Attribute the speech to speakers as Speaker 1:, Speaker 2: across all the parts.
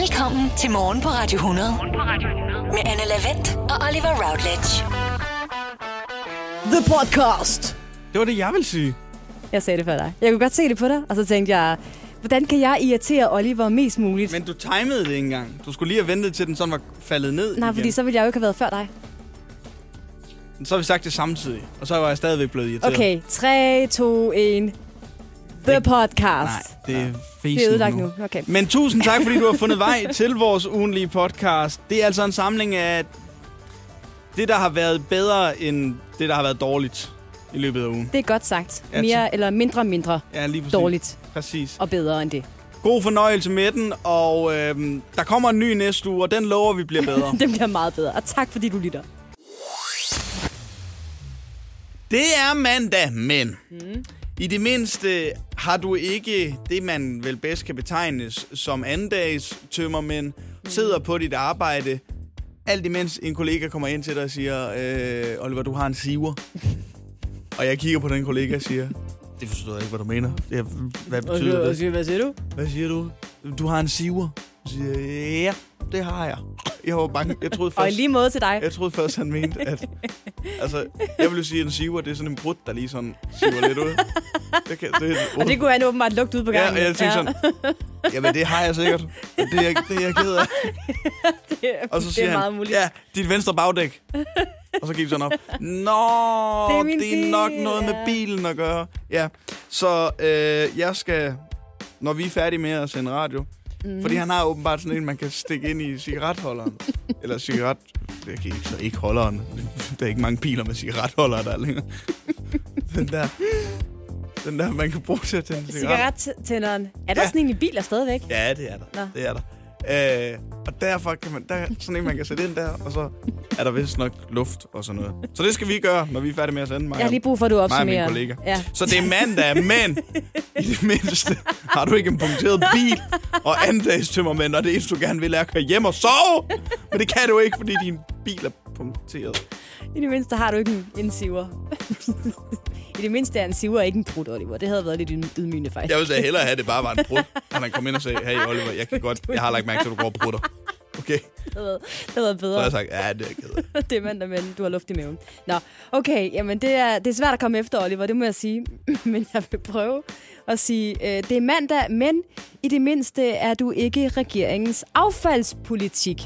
Speaker 1: Velkommen til Morgen på Radio 100. Med Anne Lavendt og Oliver Routledge.
Speaker 2: The podcast.
Speaker 3: Det var det, jeg ville sige.
Speaker 2: Jeg sagde det før dig. Jeg kunne godt se det på dig, og så tænkte jeg, hvordan kan jeg irritere Oliver mest muligt?
Speaker 3: Men du timede det ikke engang. Du skulle lige have ventet til den sådan var faldet ned
Speaker 2: Nej,
Speaker 3: igen.
Speaker 2: fordi så ville jeg jo ikke have været før dig.
Speaker 3: Så har vi sagt det samtidig, og så var jeg stadigvæk blevet irriteret.
Speaker 2: Okay, 3, 2, 1. The podcast.
Speaker 3: Nej, det er
Speaker 2: det er ødelagt nu. Okay.
Speaker 3: Men tusind tak, fordi du har fundet vej til vores ugenlige podcast. Det er altså en samling af det, der har været bedre end det, der har været dårligt i løbet af ugen.
Speaker 2: Det er godt sagt.
Speaker 3: Ja,
Speaker 2: Mere eller mindre mindre
Speaker 3: Ja, lige præcis.
Speaker 2: dårligt
Speaker 3: Præcis.
Speaker 2: og bedre end det.
Speaker 3: God fornøjelse med den, og øhm, der kommer en ny næste uge, og den lover vi bliver bedre.
Speaker 2: Det bliver meget bedre. Og tak fordi du lytter.
Speaker 3: Det er mandag, men mm. I det mindste har du ikke det, man vel bedst kan betegnes som andendags tømmermænd, mm. sidder på dit arbejde, alt imens en kollega kommer ind til dig og siger, øh, Oliver, du har en siver. og jeg kigger på den kollega og siger, det forstår jeg ikke, hvad du mener. Er, hvad betyder det?
Speaker 2: Hvad siger du?
Speaker 3: Hvad siger du? Du har en siver. Så siger jeg, ja, det har jeg. Jeg var bange. Jeg troede
Speaker 2: Og i
Speaker 3: først,
Speaker 2: lige måde til dig.
Speaker 3: jeg troede først, han mente, at... Altså, jeg jo sige, at en siver, det er sådan en brud, der lige sådan siver lidt ud. Det, kan, det,
Speaker 2: Og det kunne han åbenbart lugte ud på
Speaker 3: Ja,
Speaker 2: gangen.
Speaker 3: og jeg tænkte sådan, jamen det har jeg sikkert. Det er, jeg- det er jeg ked af.
Speaker 2: det,
Speaker 3: Og så
Speaker 2: det
Speaker 3: siger
Speaker 2: er
Speaker 3: han,
Speaker 2: meget muligt.
Speaker 3: ja, dit venstre bagdæk. Og så gik det sådan op. Nå,
Speaker 2: Det er
Speaker 3: det er nok
Speaker 2: bil,
Speaker 3: noget med
Speaker 2: ja.
Speaker 3: bilen at gøre. Ja, så øh, jeg skal, når vi er færdige med at sende radio, mm. fordi han har åbenbart sådan en, man kan stikke ind i cigaretholderen. Eller cigaret... Jeg kan ikke, så ikke holderen. Der er ikke mange biler med cigaretholdere der er længere. Den der... Den der, man kan bruge til at tænde cigaret.
Speaker 2: Cigarettænderen. Er der
Speaker 3: Ja.
Speaker 2: sådan en i biler stadigvæk?
Speaker 3: Ja, det er der.
Speaker 2: Nå.
Speaker 3: Det er der. Øh, og derfor kan man, der er sådan en, man kan sætte ind der, og så er der vist nok luft og sådan noget. Så det skal vi gøre, når vi er færdige med at sende mig.
Speaker 2: Jeg har lige brug for, at du
Speaker 3: mig og
Speaker 2: opsummerer.
Speaker 3: min kollega.
Speaker 2: Ja.
Speaker 3: Så det er mandag, men i det mindste har du ikke en punkteret bil og andagstømmermænd, og det eneste, du gerne vil, er at køre hjem og sove. Men det kan du ikke, fordi din bil er punkteret.
Speaker 2: I det mindste har du ikke en, en siver. I det mindste er en siver ikke en brud, Oliver. Det havde været lidt yd- ydmygende, faktisk.
Speaker 3: Jeg ville sige hellere have, at det bare var en brud. Han han kom ind og sagde, hey Oliver, jeg kan godt, jeg har lagt mærke til, at du går og brutter. Okay,
Speaker 2: Det havde det havde været
Speaker 3: så har
Speaker 2: bedre.
Speaker 3: jeg sagt, ja, det er jeg
Speaker 2: det er mandag, men du har luft i maven. Nå, okay. Jamen, det er, det er svært at komme efter, Oliver. Det må jeg sige. men jeg vil prøve at sige, øh, det er mandag, men i det mindste er du ikke regeringens affaldspolitik.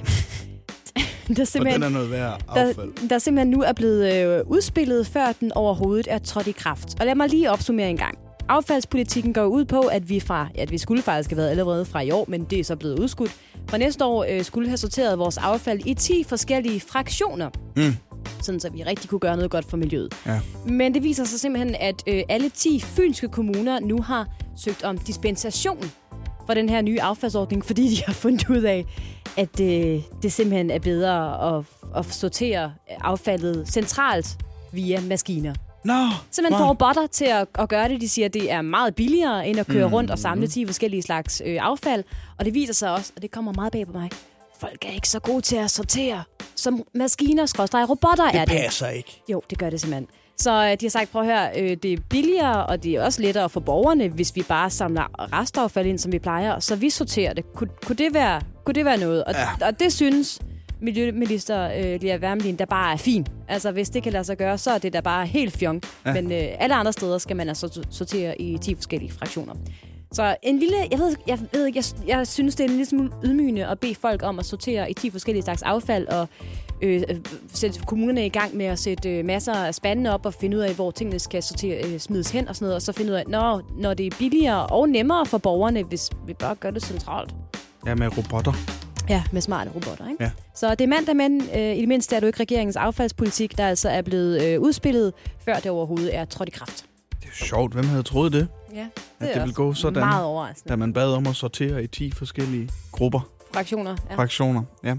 Speaker 2: Der er
Speaker 3: Og
Speaker 2: simpelthen...
Speaker 3: den er noget værd affald.
Speaker 2: der, der simpelthen nu er blevet øh, udspillet, før den overhovedet er trådt i kraft. Og lad mig lige opsummere en gang. Affaldspolitikken går ud på, at vi fra, ja, at vi skulle faktisk have været allerede fra i år, men det er så blevet udskudt. Fra næste år øh, skulle have sorteret vores affald i 10 forskellige fraktioner.
Speaker 3: Mm.
Speaker 2: Sådan så vi rigtig kunne gøre noget godt for miljøet.
Speaker 3: Ja.
Speaker 2: Men det viser sig simpelthen, at øh, alle 10 fynske kommuner nu har søgt om dispensation for den her nye affaldsordning, fordi de har fundet ud af, at øh, det simpelthen er bedre at, at sortere affaldet centralt via maskiner.
Speaker 3: Nå,
Speaker 2: Simpelthen
Speaker 3: wow.
Speaker 2: får robotter til at, at gøre det. De siger, at det er meget billigere end at køre rundt og samle 10 forskellige slags øh, affald. Og det viser sig også, og det kommer meget bag på mig, folk er ikke så gode til at sortere, som maskiner, skråstrej, robotter er det.
Speaker 3: passer ikke.
Speaker 2: Jo, det gør det simpelthen. Så øh, de har sagt, prøv at høre, øh, det er billigere, og det er også lettere for borgerne, hvis vi bare samler restaffald ind, som vi plejer, så vi sorterer det. Kunne, kunne, det, være, kunne det være noget? Og,
Speaker 3: Ja.
Speaker 2: og det synes Miljøminister øh, Lea Wermelin, der bare er fint. Altså, hvis det kan lade sig gøre, så er det da bare helt fjong. Ja. Men øh, alle andre steder skal man altså sortere i 10 forskellige fraktioner. Så en lille, jeg ved, jeg ved ikke, jeg, jeg synes, det er en lille smule ydmygende at bede folk om at sortere i 10 forskellige slags affald, og øh, øh, sætte kommunerne i gang med at sætte øh, masser af spande op og finde ud af, hvor tingene skal sortere, øh, smides hen og sådan noget, og så finde ud af, når, når det er billigere og nemmere for borgerne, hvis vi bare gør det centralt.
Speaker 3: Ja, med robotter.
Speaker 2: Ja, med smarte robotter, ikke?
Speaker 3: Ja.
Speaker 2: Så det er mandag, men øh, i det mindste er du ikke regeringens affaldspolitik, der altså er blevet øh, udspillet, før det overhovedet er trådt i kraft.
Speaker 3: Det er sjovt. Hvem havde troet det?
Speaker 2: Ja, det,
Speaker 3: At
Speaker 2: er
Speaker 3: det ville gå sådan,
Speaker 2: Meget overraskende.
Speaker 3: da man bad om at sortere i 10 forskellige grupper,
Speaker 2: Fraktioner. Ja.
Speaker 3: fraktioner. Ja.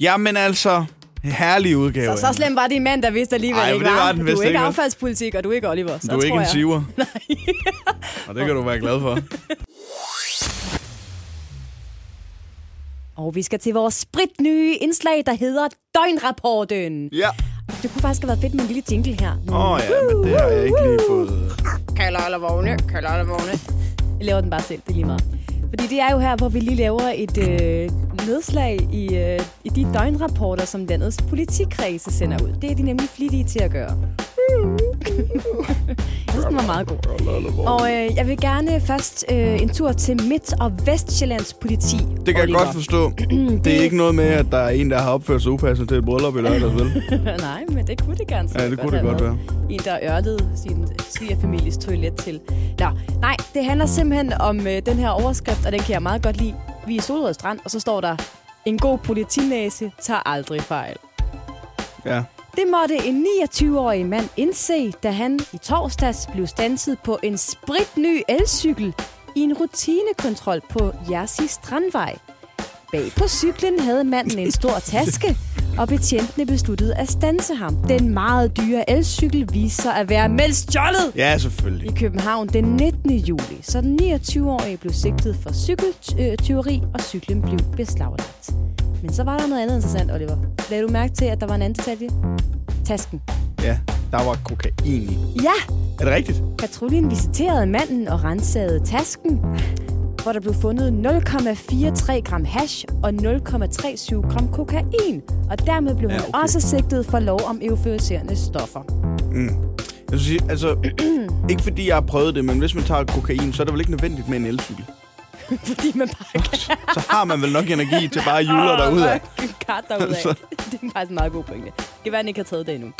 Speaker 3: Jamen altså, herlig udgave.
Speaker 2: Så, så slemt var det i mandag, hvis det alligevel
Speaker 3: Ej,
Speaker 2: ikke
Speaker 3: det
Speaker 2: var.
Speaker 3: den
Speaker 2: du er ikke affaldspolitik, og du er ikke Oliver. Så
Speaker 3: Du er ikke en siver. Og det kan du være glad for.
Speaker 2: Og vi skal til vores spritnye indslag, der hedder Døgnrapporten.
Speaker 3: Ja.
Speaker 2: Det kunne faktisk have været fedt med en lille jingle her.
Speaker 3: Åh oh, ja, men det har jeg ikke lige fået.
Speaker 2: Kalder eller vogne, kalder eller vogne. Jeg laver den bare selv, det er lige meget. Fordi det er jo her, hvor vi lige laver et øh, nedslag i, øh, i de døgnrapporter, som landets politikredse sender ud. Det er de nemlig flittige til at gøre. Jeg synes, den var meget god. Og øh, jeg vil gerne først øh, en tur til Midt- og Vestjyllands politi.
Speaker 3: Det kan jeg
Speaker 2: Oliver.
Speaker 3: godt forstå. Det er ikke noget med, at der er en, der har opført sig upassende til et bryllup i lørdags, vel?
Speaker 2: Nej, men det kunne det gerne
Speaker 3: Ja, det kunne det godt
Speaker 2: været. En, der ørlede sin svigerfamilies toilet til. Nå, nej, det handler simpelthen om øh, den her overskrift, og den kan jeg meget godt lide. Vi er i Solrød Strand, og så står der, en god politinæse tager aldrig fejl.
Speaker 3: Ja.
Speaker 2: Det måtte en 29-årig mand indse, da han i torsdags blev stanset på en spritny elcykel i en rutinekontrol på Jersi Strandvej. Bag på cyklen havde manden en stor taske, og betjentene besluttede at stanse ham. Den meget dyre elcykel viste sig at være meldt stjålet
Speaker 3: Ja, selvfølgelig.
Speaker 2: i København den 19. juli. Så den 29-årige blev sigtet for cykeltyveri, og cyklen blev beslaglagt. Men så var der noget andet interessant, Oliver. Lagde du mærke til, at der var en anden detalje? Tasken.
Speaker 3: Ja, der var kokain i.
Speaker 2: Ja,
Speaker 3: Er det rigtigt?
Speaker 2: patruljen visiterede manden og rensede tasken, hvor der blev fundet 0,43 gram hash og 0,37 gram kokain. Og dermed blev han
Speaker 3: Ja, okay.
Speaker 2: også sigtet for lov om euforiserende stoffer.
Speaker 3: Jeg vil sige, altså, ikke fordi jeg har prøvet det, men hvis man tager kokain, så er det vel ikke nødvendigt med en elcykel.
Speaker 2: Fordi man bare kan
Speaker 3: Så har man vel nok energi til bare at jule derudad.
Speaker 2: kart derudad.
Speaker 3: Så-
Speaker 2: det er faktisk en meget god pointe. Det kan være, at han ikke har taget det endnu.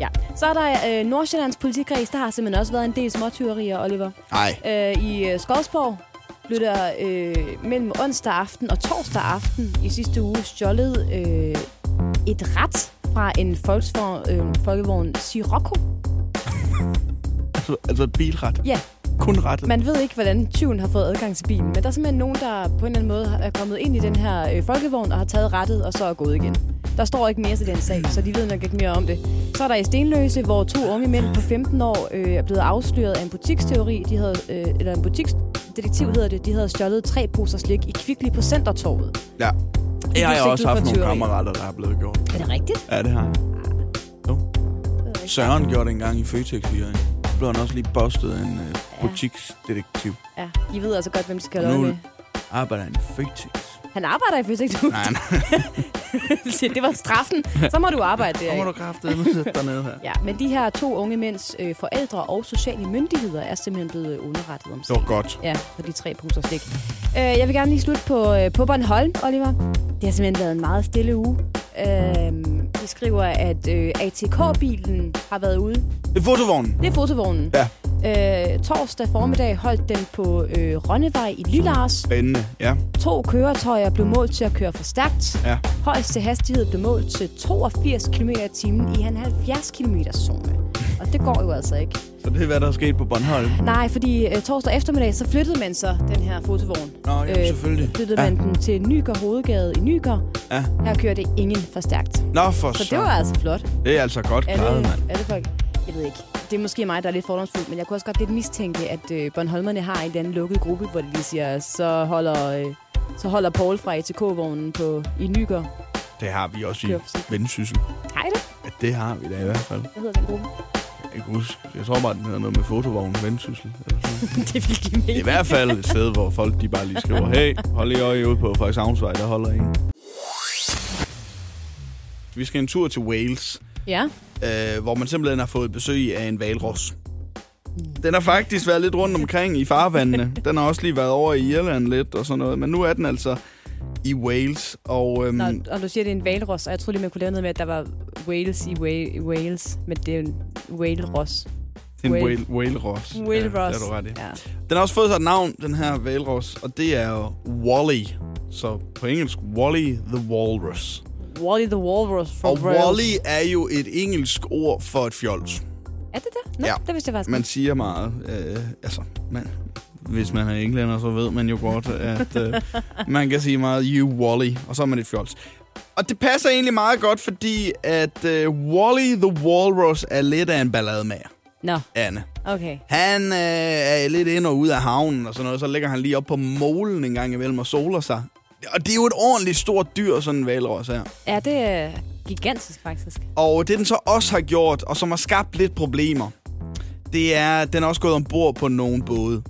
Speaker 2: Ja. Så er der øh, Nordsjællands politikreds. Der har simpelthen også været en del småtyverier, Oliver.
Speaker 3: Nej.
Speaker 2: Øh, I øh, Skodsborg blev der øh, mellem onsdag aften og torsdag aften i sidste uge stjålet øh, et ret fra en folksvogn, øh, folkevogn Sirocco.
Speaker 3: Altså, altså et bilret.
Speaker 2: Ja,
Speaker 3: Kun rettet.
Speaker 2: man ved ikke, hvordan tyven har fået adgang til bilen, men der er simpelthen nogen, der på en eller anden måde er kommet ind i den her øh, folkevogn og har taget rettet og så er gået igen. Der står ikke mere til den sag, så de ved nok ikke mere om det. Så er der i Stenløse, hvor to unge mænd på 15 år øh, er blevet afsløret af en butiksteori. De havde, øh, eller en butiksdetektiv hedder det. De havde stjålet tre poser slik i Kvickly på Centertorvet.
Speaker 3: Ja. Jeg har også haft nogle kammerater, der er blevet gjort.
Speaker 2: Er det rigtigt?
Speaker 3: Ja, det har jeg. Jo.
Speaker 2: Jeg ikke.
Speaker 3: Søren gjorde det engang i Føtex i Jørgen. Så blev han også lige bustet af en øh,
Speaker 2: Ja.
Speaker 3: butiksdetektiv.
Speaker 2: Ja, de ved altså godt, hvem de skal holde
Speaker 3: nu
Speaker 2: med.
Speaker 3: arbejder han i Føtex.
Speaker 2: Han arbejder i fysik, du.
Speaker 3: Nej, nej.
Speaker 2: det var straffen. Så må du arbejde der.
Speaker 3: Så må du kraftedeme sætte dig ned her.
Speaker 2: Ja, men de her to unge mænds øh, forældre og sociale myndigheder er simpelthen blevet underrettet om
Speaker 3: Det var godt.
Speaker 2: Ja, for de tre poser slik. Øh, jeg vil gerne lige slutte på, øh, på Bornholm, Oliver. Det har simpelthen været en meget stille uge. Øh, de skriver, at øh, ATK-bilen har været ude.
Speaker 3: Det er fotovognen.
Speaker 2: Det er fotovognen.
Speaker 3: Ja.
Speaker 2: Øh, torsdag formiddag holdt den på øh, Rønnevej i Lillars.
Speaker 3: Spændende, ja.
Speaker 2: To køretøjer blev målt til at køre for stærkt.
Speaker 3: Ja.
Speaker 2: Højeste hastighed blev målt til 82 km i timen i en 70 km zone. Og det går jo altså ikke.
Speaker 3: Så det er, hvad der er sket på Bornholm.
Speaker 2: Nej, fordi øh, torsdag eftermiddag, så flyttede man så den her fotovogn.
Speaker 3: Nå, ja, selvfølgelig.
Speaker 2: Flyttede
Speaker 3: Ja.
Speaker 2: man den til Nyger Hovedgade i Nyger.
Speaker 3: Ja.
Speaker 2: Her kører det ingen for stærkt.
Speaker 3: Nå, for
Speaker 2: Så
Speaker 3: så.
Speaker 2: det var altså flot.
Speaker 3: Det er altså godt klaret, mand.
Speaker 2: alle folk. Jeg ved ikke. Det er måske mig, der er lidt fordomsfuld, men jeg kunne også godt lidt mistænke, at øh, Bornholmerne har en eller anden lukket gruppe, hvor de lige siger, så holder, øh, så holder Paul fra ATK-vognen på, i Nyger.
Speaker 3: Det har vi også i vendsyssel.
Speaker 2: Hej det.
Speaker 3: Ja, det har vi da i hvert fald.
Speaker 2: Hvad hedder den gruppe?
Speaker 3: Jeg kan huske. Jeg tror bare, den hedder noget med fotovogn vendsyssel.
Speaker 2: Det vil give
Speaker 3: er i
Speaker 2: mening.
Speaker 3: hvert fald et sted, hvor folk de bare lige skriver, hey, hold lige øje ude på Frederikshavnsvej, der holder en. Vi skal en tur til Wales,
Speaker 2: Ja.
Speaker 3: øh, hvor man simpelthen har fået besøg af en valros. Den har faktisk været lidt rundt omkring i farvandene. Den har også lige været over i Irland lidt og sådan noget. Men nu er den altså i Wales. Og øhm,
Speaker 2: Nå, og du siger, det er en valros, og jeg troede lige, man kunne lave noget med, at der var Wales i Wa- Wales, men det er en Wales-ros.
Speaker 3: en
Speaker 2: Whale-
Speaker 3: whale, whale-ros.
Speaker 2: Whale
Speaker 3: Ja,
Speaker 2: Ross.
Speaker 3: det er du ret i.
Speaker 2: Ja.
Speaker 3: Den har også fået sig et navn, den her valros, og det er jo Wally. Så på engelsk, Wally the Walrus.
Speaker 2: Wally the Walrus from
Speaker 3: Og
Speaker 2: Wales.
Speaker 3: Wally er jo et engelsk ord for et fjols.
Speaker 2: Er det det? Nå,
Speaker 3: Ja.
Speaker 2: det vidste jeg faktisk
Speaker 3: Man siger meget, øh, altså, man, hvis man er englænder, så ved man jo godt, at øh, man kan sige meget, you Wally, og så er man et fjols. Og det passer egentlig meget godt, fordi at øh, Wally the Walrus er lidt af en ballademager,
Speaker 2: Nå,
Speaker 3: Anne.
Speaker 2: okay.
Speaker 3: Han øh, er lidt ind og ud af havnen og sådan noget, så ligger han lige op på molen en gang imellem og soler sig. Og det er jo et ordentligt stort dyr, sådan en valros her.
Speaker 2: Ja, det er gigantisk, faktisk.
Speaker 3: Og det, den så også har gjort, og som har skabt lidt problemer, det er, at den er også gået ombord på nogle både.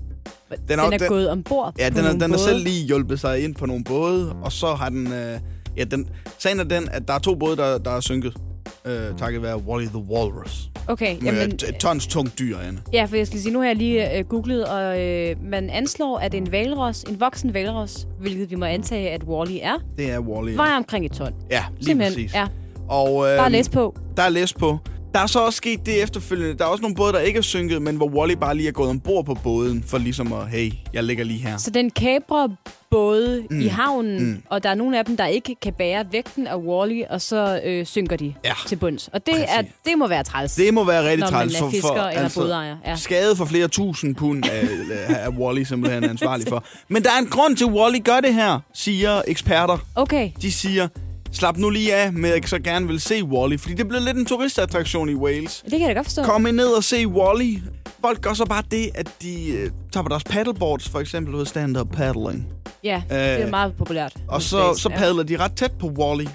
Speaker 2: Den er,
Speaker 3: er-
Speaker 2: den er
Speaker 3: den-
Speaker 2: gået ombord
Speaker 3: Ja, den, er, den har
Speaker 2: både.
Speaker 3: selv lige hjulpet sig ind på nogle både, og så har den... Øh, ja, den, sagen er den, at der er to både, der, der er synket. Øh, takket være Wally the Walrus.
Speaker 2: Okay,
Speaker 3: Med
Speaker 2: jamen,
Speaker 3: et, et tons tungt dyr, Anne.
Speaker 2: ja, for jeg skal sige, nu har jeg lige øh, googlet, og øh, man anslår, at en valros, en voksen valros, hvilket vi må antage, at Wally er,
Speaker 3: Det er Wally. ja.
Speaker 2: vejer omkring et ton.
Speaker 3: Ja, lige
Speaker 2: Simpelthen,
Speaker 3: præcis.
Speaker 2: ja.
Speaker 3: Og, øh,
Speaker 2: Bare læs på.
Speaker 3: Der er læs på. Der er så også sket det efterfølgende. Der er også nogle både, der ikke er synket, men hvor Wally bare lige er gået ombord på båden, for ligesom at, hey, jeg ligger lige her.
Speaker 2: Så den kabrer både mm. i havnen,
Speaker 3: Mm.
Speaker 2: og der er nogle af dem, der ikke kan bære vægten af Wally, og så øh, synker de
Speaker 3: Ja.
Speaker 2: til bunds. Og det, er, det må være træls,
Speaker 3: Det må være rigtig træls
Speaker 2: er fisker eller bådejer. Ja.
Speaker 3: Skade for flere tusind pund af, af Wally simpelthen er ansvarlig for. Men der er en grund til, at Wally gør det her, siger eksperter.
Speaker 2: Okay,
Speaker 3: De siger, slap nu lige af med, at jeg så gerne vil se Wally, fordi det bliver lidt en turistattraktion i Wales.
Speaker 2: det kan jeg da godt forstå.
Speaker 3: Kom ned og se Wally. Folk gør så bare det, at de øh, tager på deres paddleboards, for eksempel ved stand-up paddling.
Speaker 2: Ja, det er meget populært.
Speaker 3: Og så, så padler de ret tæt på Wally.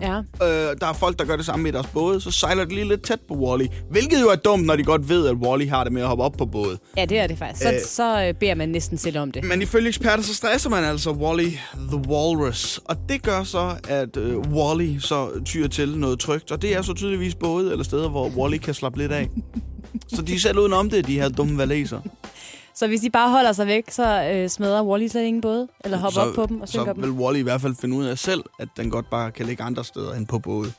Speaker 2: Ja.
Speaker 3: Øh, der er folk, der gør det samme med deres både. Så sejler de lige lidt tæt på Wally. Hvilket jo er dumt, når de godt ved, at Wally har det med at hoppe op på både.
Speaker 2: ja, det er det faktisk. Så,
Speaker 3: Øh.
Speaker 2: så øh, beder man næsten selv om det.
Speaker 3: Men ifølge eksperter, så stresser man altså Wally the Walrus. Og det gør så, at øh, Wally så tyrer til noget trygt. Og det er så tydeligvis både eller steder, hvor Wally kan slappe lidt af. så de er selv udenom det, de her dumme valeser.
Speaker 2: Så hvis de bare holder sig væk, så øh, smadrer Wally slet ingen både? Eller hopper
Speaker 3: så,
Speaker 2: op på dem og synker
Speaker 3: så
Speaker 2: dem?
Speaker 3: vil Wally i hvert fald finde ud af selv, at den godt bare kan ligge andre steder end på både.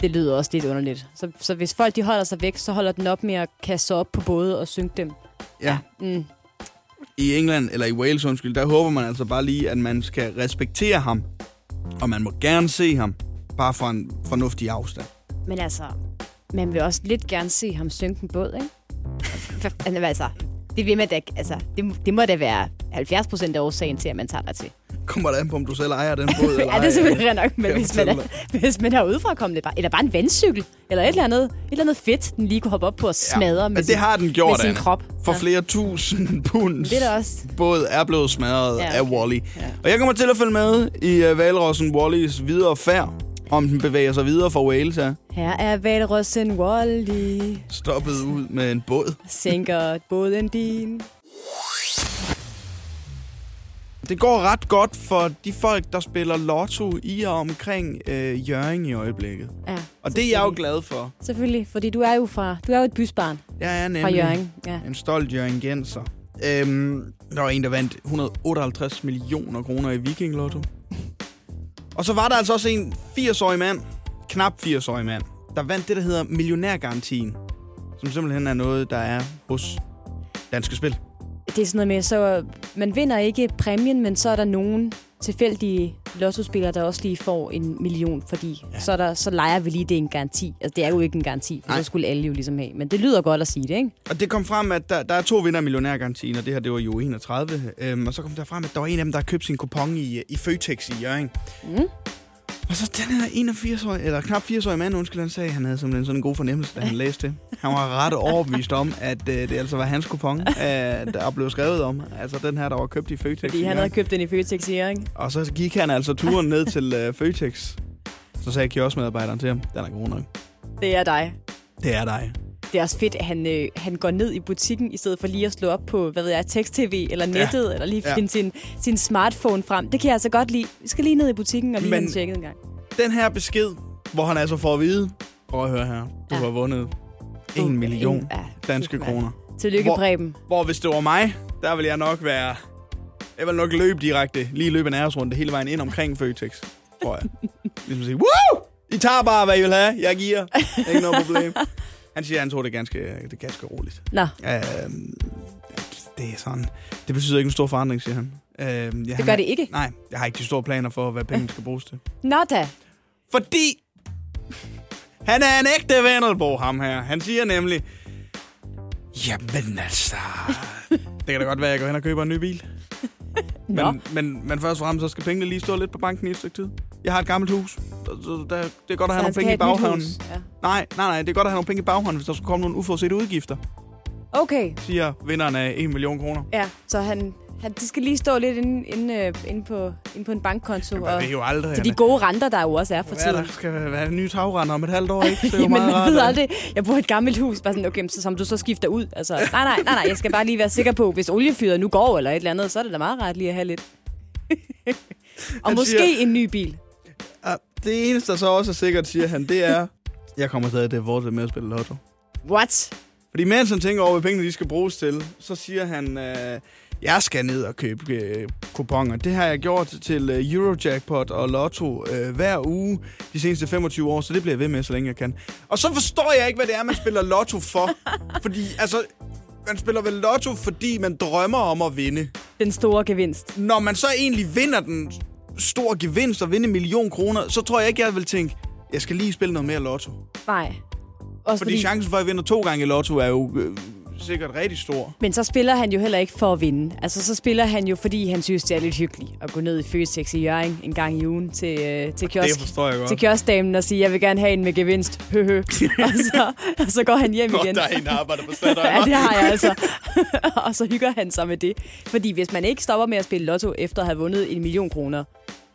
Speaker 2: Det lyder også lidt underligt. Så, så hvis folk de holder sig væk, så holder den op med at kaste op på både og synke dem.
Speaker 3: Ja.
Speaker 2: Mm.
Speaker 3: I England, eller i Wales undskyld, der håber man altså bare lige, at man skal respektere ham. Og man må gerne se ham, bare fra en fornuftig afstand.
Speaker 2: Men altså, man vil også lidt gerne se ham synke en båd, ikke? Altså, for- altså, det vil man da, altså, det, det må da være 70 procent af årsagen til, at man tager der til.
Speaker 3: Kommer der an på, om du selv ejer den båd, eller
Speaker 2: Ja, det er selvfølgelig nok, men hvis man, er, hvis man er udefra kommet bare, eller bare en vandcykel, eller et eller andet, et eller andet fedt, den lige kunne hoppe op på og smadre
Speaker 3: Ja,
Speaker 2: med,
Speaker 3: men
Speaker 2: sin,
Speaker 3: det har den gjort,
Speaker 2: med sin krop.
Speaker 3: For
Speaker 2: Ja.
Speaker 3: flere tusind pund.
Speaker 2: Det er også.
Speaker 3: Båd er blevet smadret
Speaker 2: Ja,
Speaker 3: ja,
Speaker 2: okay.
Speaker 3: af Wally.
Speaker 2: Ja.
Speaker 3: Og jeg kommer til at følge med i uh, Valrossen Wallys videre færd. Om den bevæger sig videre fra Wales, ja.
Speaker 2: Her er Valrossen Wally,
Speaker 3: Stoppet ud med en båd.
Speaker 2: sænker båden din.
Speaker 3: Det går ret godt for de folk, der spiller lotto i og omkring øh, Jørgen i øjeblikket.
Speaker 2: Ja,
Speaker 3: Og det er jeg jo glad for.
Speaker 2: Selvfølgelig, fordi du er jo fra, du er jo et bysbarn
Speaker 3: Jeg er
Speaker 2: fra
Speaker 3: nemlig
Speaker 2: Jørgen. Ja.
Speaker 3: en stolt Jørgen Genser. Øhm, der var en, der vandt 158 millioner kroner i Viking Lotto. Og så var der altså også en 80-årig mand, knap 80-årig mand, der vandt det, der hedder millionærgarantien. Som simpelthen er noget, der er hos Danske Spil.
Speaker 2: Det er sådan noget med, så man vinder ikke præmien, men så er der nogen tilfældige lottospillere, der også lige får en million, fordi ja. så, er der, så leger vi lige, det er en garanti. Altså, det er jo ikke en garanti, for
Speaker 3: Nej.
Speaker 2: så skulle alle jo ligesom have. Men det lyder godt at sige det, ikke?
Speaker 3: Og det kom frem, at der, der er to vinder af millionærgarantien, og det her, det var jo 31. Øhm, og så kom der frem, at der var en af dem, der havde købt sin kupon i, i Føtex i Jørgen.
Speaker 2: Mm.
Speaker 3: Og så den her 81-årige, eller knap 80-årige mand, undskyld, han sagde, han havde simpelthen sådan en god fornemmelse, da han læste det. Han var ret overbevist om, at øh, det altså var hans kupon, øh, der blev skrevet om. Altså den her, der var købt i Føtex.
Speaker 2: Fordi han havde købt den i Føtex i Jørgen.
Speaker 3: Og så gik han altså turen ned til øh, Føtex. Så sagde kioskmedarbejderen til ham, den er god nok.
Speaker 2: Det er dig.
Speaker 3: Det er dig.
Speaker 2: Det er også fedt, at han, øh, han går ned i butikken, i stedet for lige at slå op på, hvad ved jeg, tekst-tv eller nettet, ja. eller lige
Speaker 3: Ja.
Speaker 2: finde sin, sin smartphone frem. Det kan jeg altså godt lide. Vi skal lige ned i butikken og lige
Speaker 3: Men-
Speaker 2: have tjekket en gang.
Speaker 3: Den her besked, hvor han altså får at vide, prøv at høre her, du
Speaker 2: Ja.
Speaker 3: har vundet
Speaker 2: Uh,
Speaker 3: en million
Speaker 2: en- ja,
Speaker 3: danske kroner.
Speaker 2: Tillykke,
Speaker 3: Hvor-
Speaker 2: Preben.
Speaker 3: Hvor hvis det var mig, der ville jeg nok være... Jeg vil nok løbe direkte, lige løbe en æresrunde hele vejen ind omkring Føtex, tror jeg. Ligesom sige, Woo! I tager bare, hvad I vil have. Jeg giver. Ikke noget problem. Han siger, at han tror, det er ganske, det er ganske roligt.
Speaker 2: Nå,
Speaker 3: Øhm, det er sådan... Det betyder ikke en stor forandring, siger han. Øhm, ja,
Speaker 2: det gør det ikke.
Speaker 3: Nej, jeg har ikke de store planer for, hvad pengene skal bruges til.
Speaker 2: Nå da.
Speaker 3: Fordi han er en ægte Vendelbo, ham her. Han siger nemlig, jamen altså, det kan da godt være, at jeg går hen og køber en ny bil. Men, men, men først og fremmest, så skal pengene lige stå lidt på banken i et stykke tid. Jeg har et gammelt hus, så der, det er godt at have nogle penge i.
Speaker 2: Ja.
Speaker 3: Nej, nej, nej, det er godt at have nogle penge i baghånden, hvis der skulle komme nogle uforudsete udgifter,
Speaker 2: Okay,
Speaker 3: siger vinderen af 1 million kroner.
Speaker 2: ja. Så han, Han, de skal lige stå lidt inde, inde, øh, inde, på, inde på en bankkonto.
Speaker 3: Man
Speaker 2: Og
Speaker 3: jo aldrig,
Speaker 2: til de gode renter, der jo også er for tiden.
Speaker 3: der skal være en ny tagrender om et halvt år, ikke? Det er jo
Speaker 2: Jamen,
Speaker 3: meget
Speaker 2: ved aldrig. Jeg bor i et gammelt hus, bare sådan, okay, så, som du så skifter ud. Altså, nej, nej, nej, nej, jeg skal bare lige være sikker på, hvis oliefyret nu går eller et eller andet, så er det da meget rart lige at have lidt. og
Speaker 3: Han
Speaker 2: måske
Speaker 3: siger-
Speaker 2: en ny bil.
Speaker 3: Det eneste, der så også er sikkert, siger han, det er, jeg kommer stadig til at fortsætte med at spille lotto.
Speaker 2: What?
Speaker 3: Fordi mens han tænker over, hvad pengene de skal bruges til, så siger han, øh, jeg skal ned og købe øh, kuponer. Det har jeg gjort til øh, Eurojackpot og Lotto øh, hver uge de seneste 25 år, så det bliver jeg ved med, så længe jeg kan. Og så forstår jeg ikke, hvad det er, man spiller Lotto for. fordi, altså, man spiller vel Lotto, fordi man drømmer om at vinde.
Speaker 2: Den store gevinst.
Speaker 3: Når man så egentlig vinder den store gevinst og vinder en million kroner, så tror jeg ikke, jeg vil tænke, jeg skal lige spille noget mere Lotto.
Speaker 2: Nej. Også
Speaker 3: Fordi, fordi chancen for, at jeg vinder to gange i Lotto, er jo øh, sikkert rigtig stor.
Speaker 2: Men så spiller han jo heller ikke for at vinde. Altså, så spiller han jo, fordi han synes, det er lidt hyggeligt at gå ned i Føtex i Jørgen en gang i ugen til, øh, til, kiosk,
Speaker 3: godt.
Speaker 2: til kioskdamen og sige, jeg vil gerne have en med gevinst. Høhø. og, så, og så går han hjem
Speaker 3: Nå,
Speaker 2: igen.
Speaker 3: der er en, der arbejder på.
Speaker 2: Ja, det har jeg altså. og så hygger han sig med det. Fordi hvis man ikke stopper med at spille lotto efter at have vundet en million kroner,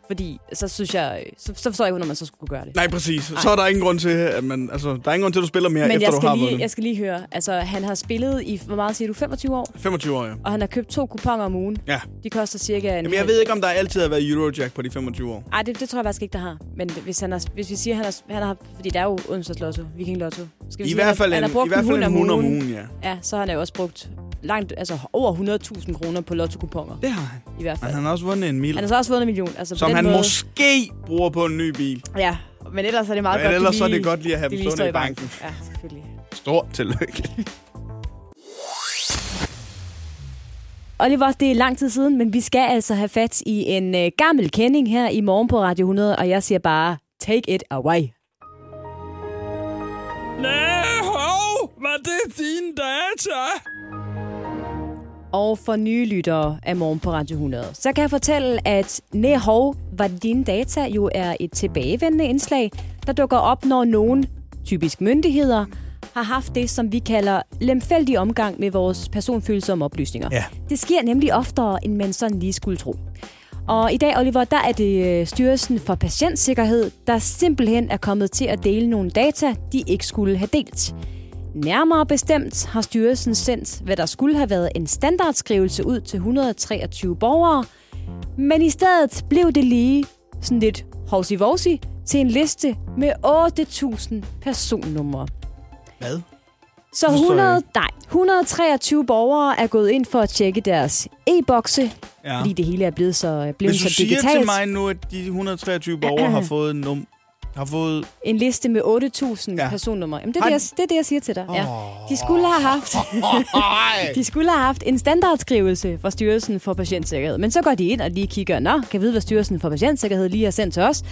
Speaker 2: fordi så synes jeg, så, så forstår jeg ikke, når man så skulle gøre det.
Speaker 3: Nej, præcis. Så er der ingen grund til, at man, altså, der er ingen grund til, at du spiller mere,
Speaker 2: Men
Speaker 3: efter
Speaker 2: jeg
Speaker 3: du har
Speaker 2: lige,
Speaker 3: vundet.
Speaker 2: jeg skal lige høre, altså han har spillet i, hvor meget siger du, 25 år?
Speaker 3: 25 år, ja.
Speaker 2: Og han har købt to kuponer om ugen.
Speaker 3: Ja.
Speaker 2: De koster cirka en
Speaker 3: Jamen, jeg
Speaker 2: halv-
Speaker 3: ved ikke, om der altid har været Eurojack på de 25 år.
Speaker 2: Ej, det, det tror jeg faktisk ikke, der har. Men hvis, han har, hvis vi siger, han har, han har... Fordi der er jo Onsdags Lotto, Viking Lotto. Skal vi
Speaker 3: I
Speaker 2: sige,
Speaker 3: hvert fald
Speaker 2: han
Speaker 3: en,
Speaker 2: har brugt
Speaker 3: i hvert fald en 100 om
Speaker 2: ugen.
Speaker 3: ugen, ja.
Speaker 2: Ja, så har han jo også brugt langt, altså over 100.000 kroner på lotto-kuponer.
Speaker 3: Det har han.
Speaker 2: I hvert fald.
Speaker 3: Men han har også vundet en mil,
Speaker 2: Han har så også vundet en million. Altså
Speaker 3: som han
Speaker 2: måde,
Speaker 3: måske bruger på en ny bil.
Speaker 2: Ja, men ellers er det meget
Speaker 3: Men
Speaker 2: godt, de
Speaker 3: ellers så er
Speaker 2: lige,
Speaker 3: det godt lige at have
Speaker 2: de
Speaker 3: dem
Speaker 2: lige
Speaker 3: stående i banken.
Speaker 2: Ja, selvfølgelig.
Speaker 3: Stort tillykke.
Speaker 2: Oliver, det er lang tid siden, men vi skal altså have fat i en øh, gammel kending her i morgen på Radio 100, og jeg siger bare, take it away.
Speaker 4: Nej, hov, var det din data?
Speaker 2: Og for nye lyttere af Morgen på Radio 100, så kan jeg fortælle, at Nehov var din data jo er et tilbagevendende indslag, der dukker op, når nogen, typisk myndigheder, har haft det, som vi kalder lemfældig omgang med vores personfølsomme oplysninger.
Speaker 3: Ja.
Speaker 2: Det sker nemlig oftere, end man sådan lige skulle tro. Og i dag, Oliver, der er det øh, Styrelsen for Patientsikkerhed, der simpelthen er kommet til at dele nogle data, de ikke skulle have delt. Nærmere bestemt har styrelsen sendt, hvad der skulle have været en standardskrivelse ud til 123 borgere, men i stedet blev det lige sådan lidt hovsi til en liste med 8.000 personnumre.
Speaker 3: Hvad?
Speaker 2: Så
Speaker 3: Det forstår jeg
Speaker 2: 100, nej, 123 borgere er gået ind for at tjekke deres e-bokse,
Speaker 3: Ja.
Speaker 2: fordi det hele er blevet så, blevet
Speaker 3: Hvis du
Speaker 2: så
Speaker 3: siger
Speaker 2: digitalt.
Speaker 3: til mig nu, at de 123 borgere har fået num har fået...
Speaker 2: En liste med 8.000
Speaker 3: Ja.
Speaker 2: personnumre. Jamen, det, er det, jeg, det er det, jeg siger til dig. Ja. De skulle have haft... De skulle have haft en standardskrivelse fra Styrelsen for Patientsikkerhed. Men så går de ind og lige kigger, nå, kan vide, hvad Styrelsen for Patientsikkerhed lige har sendt til os.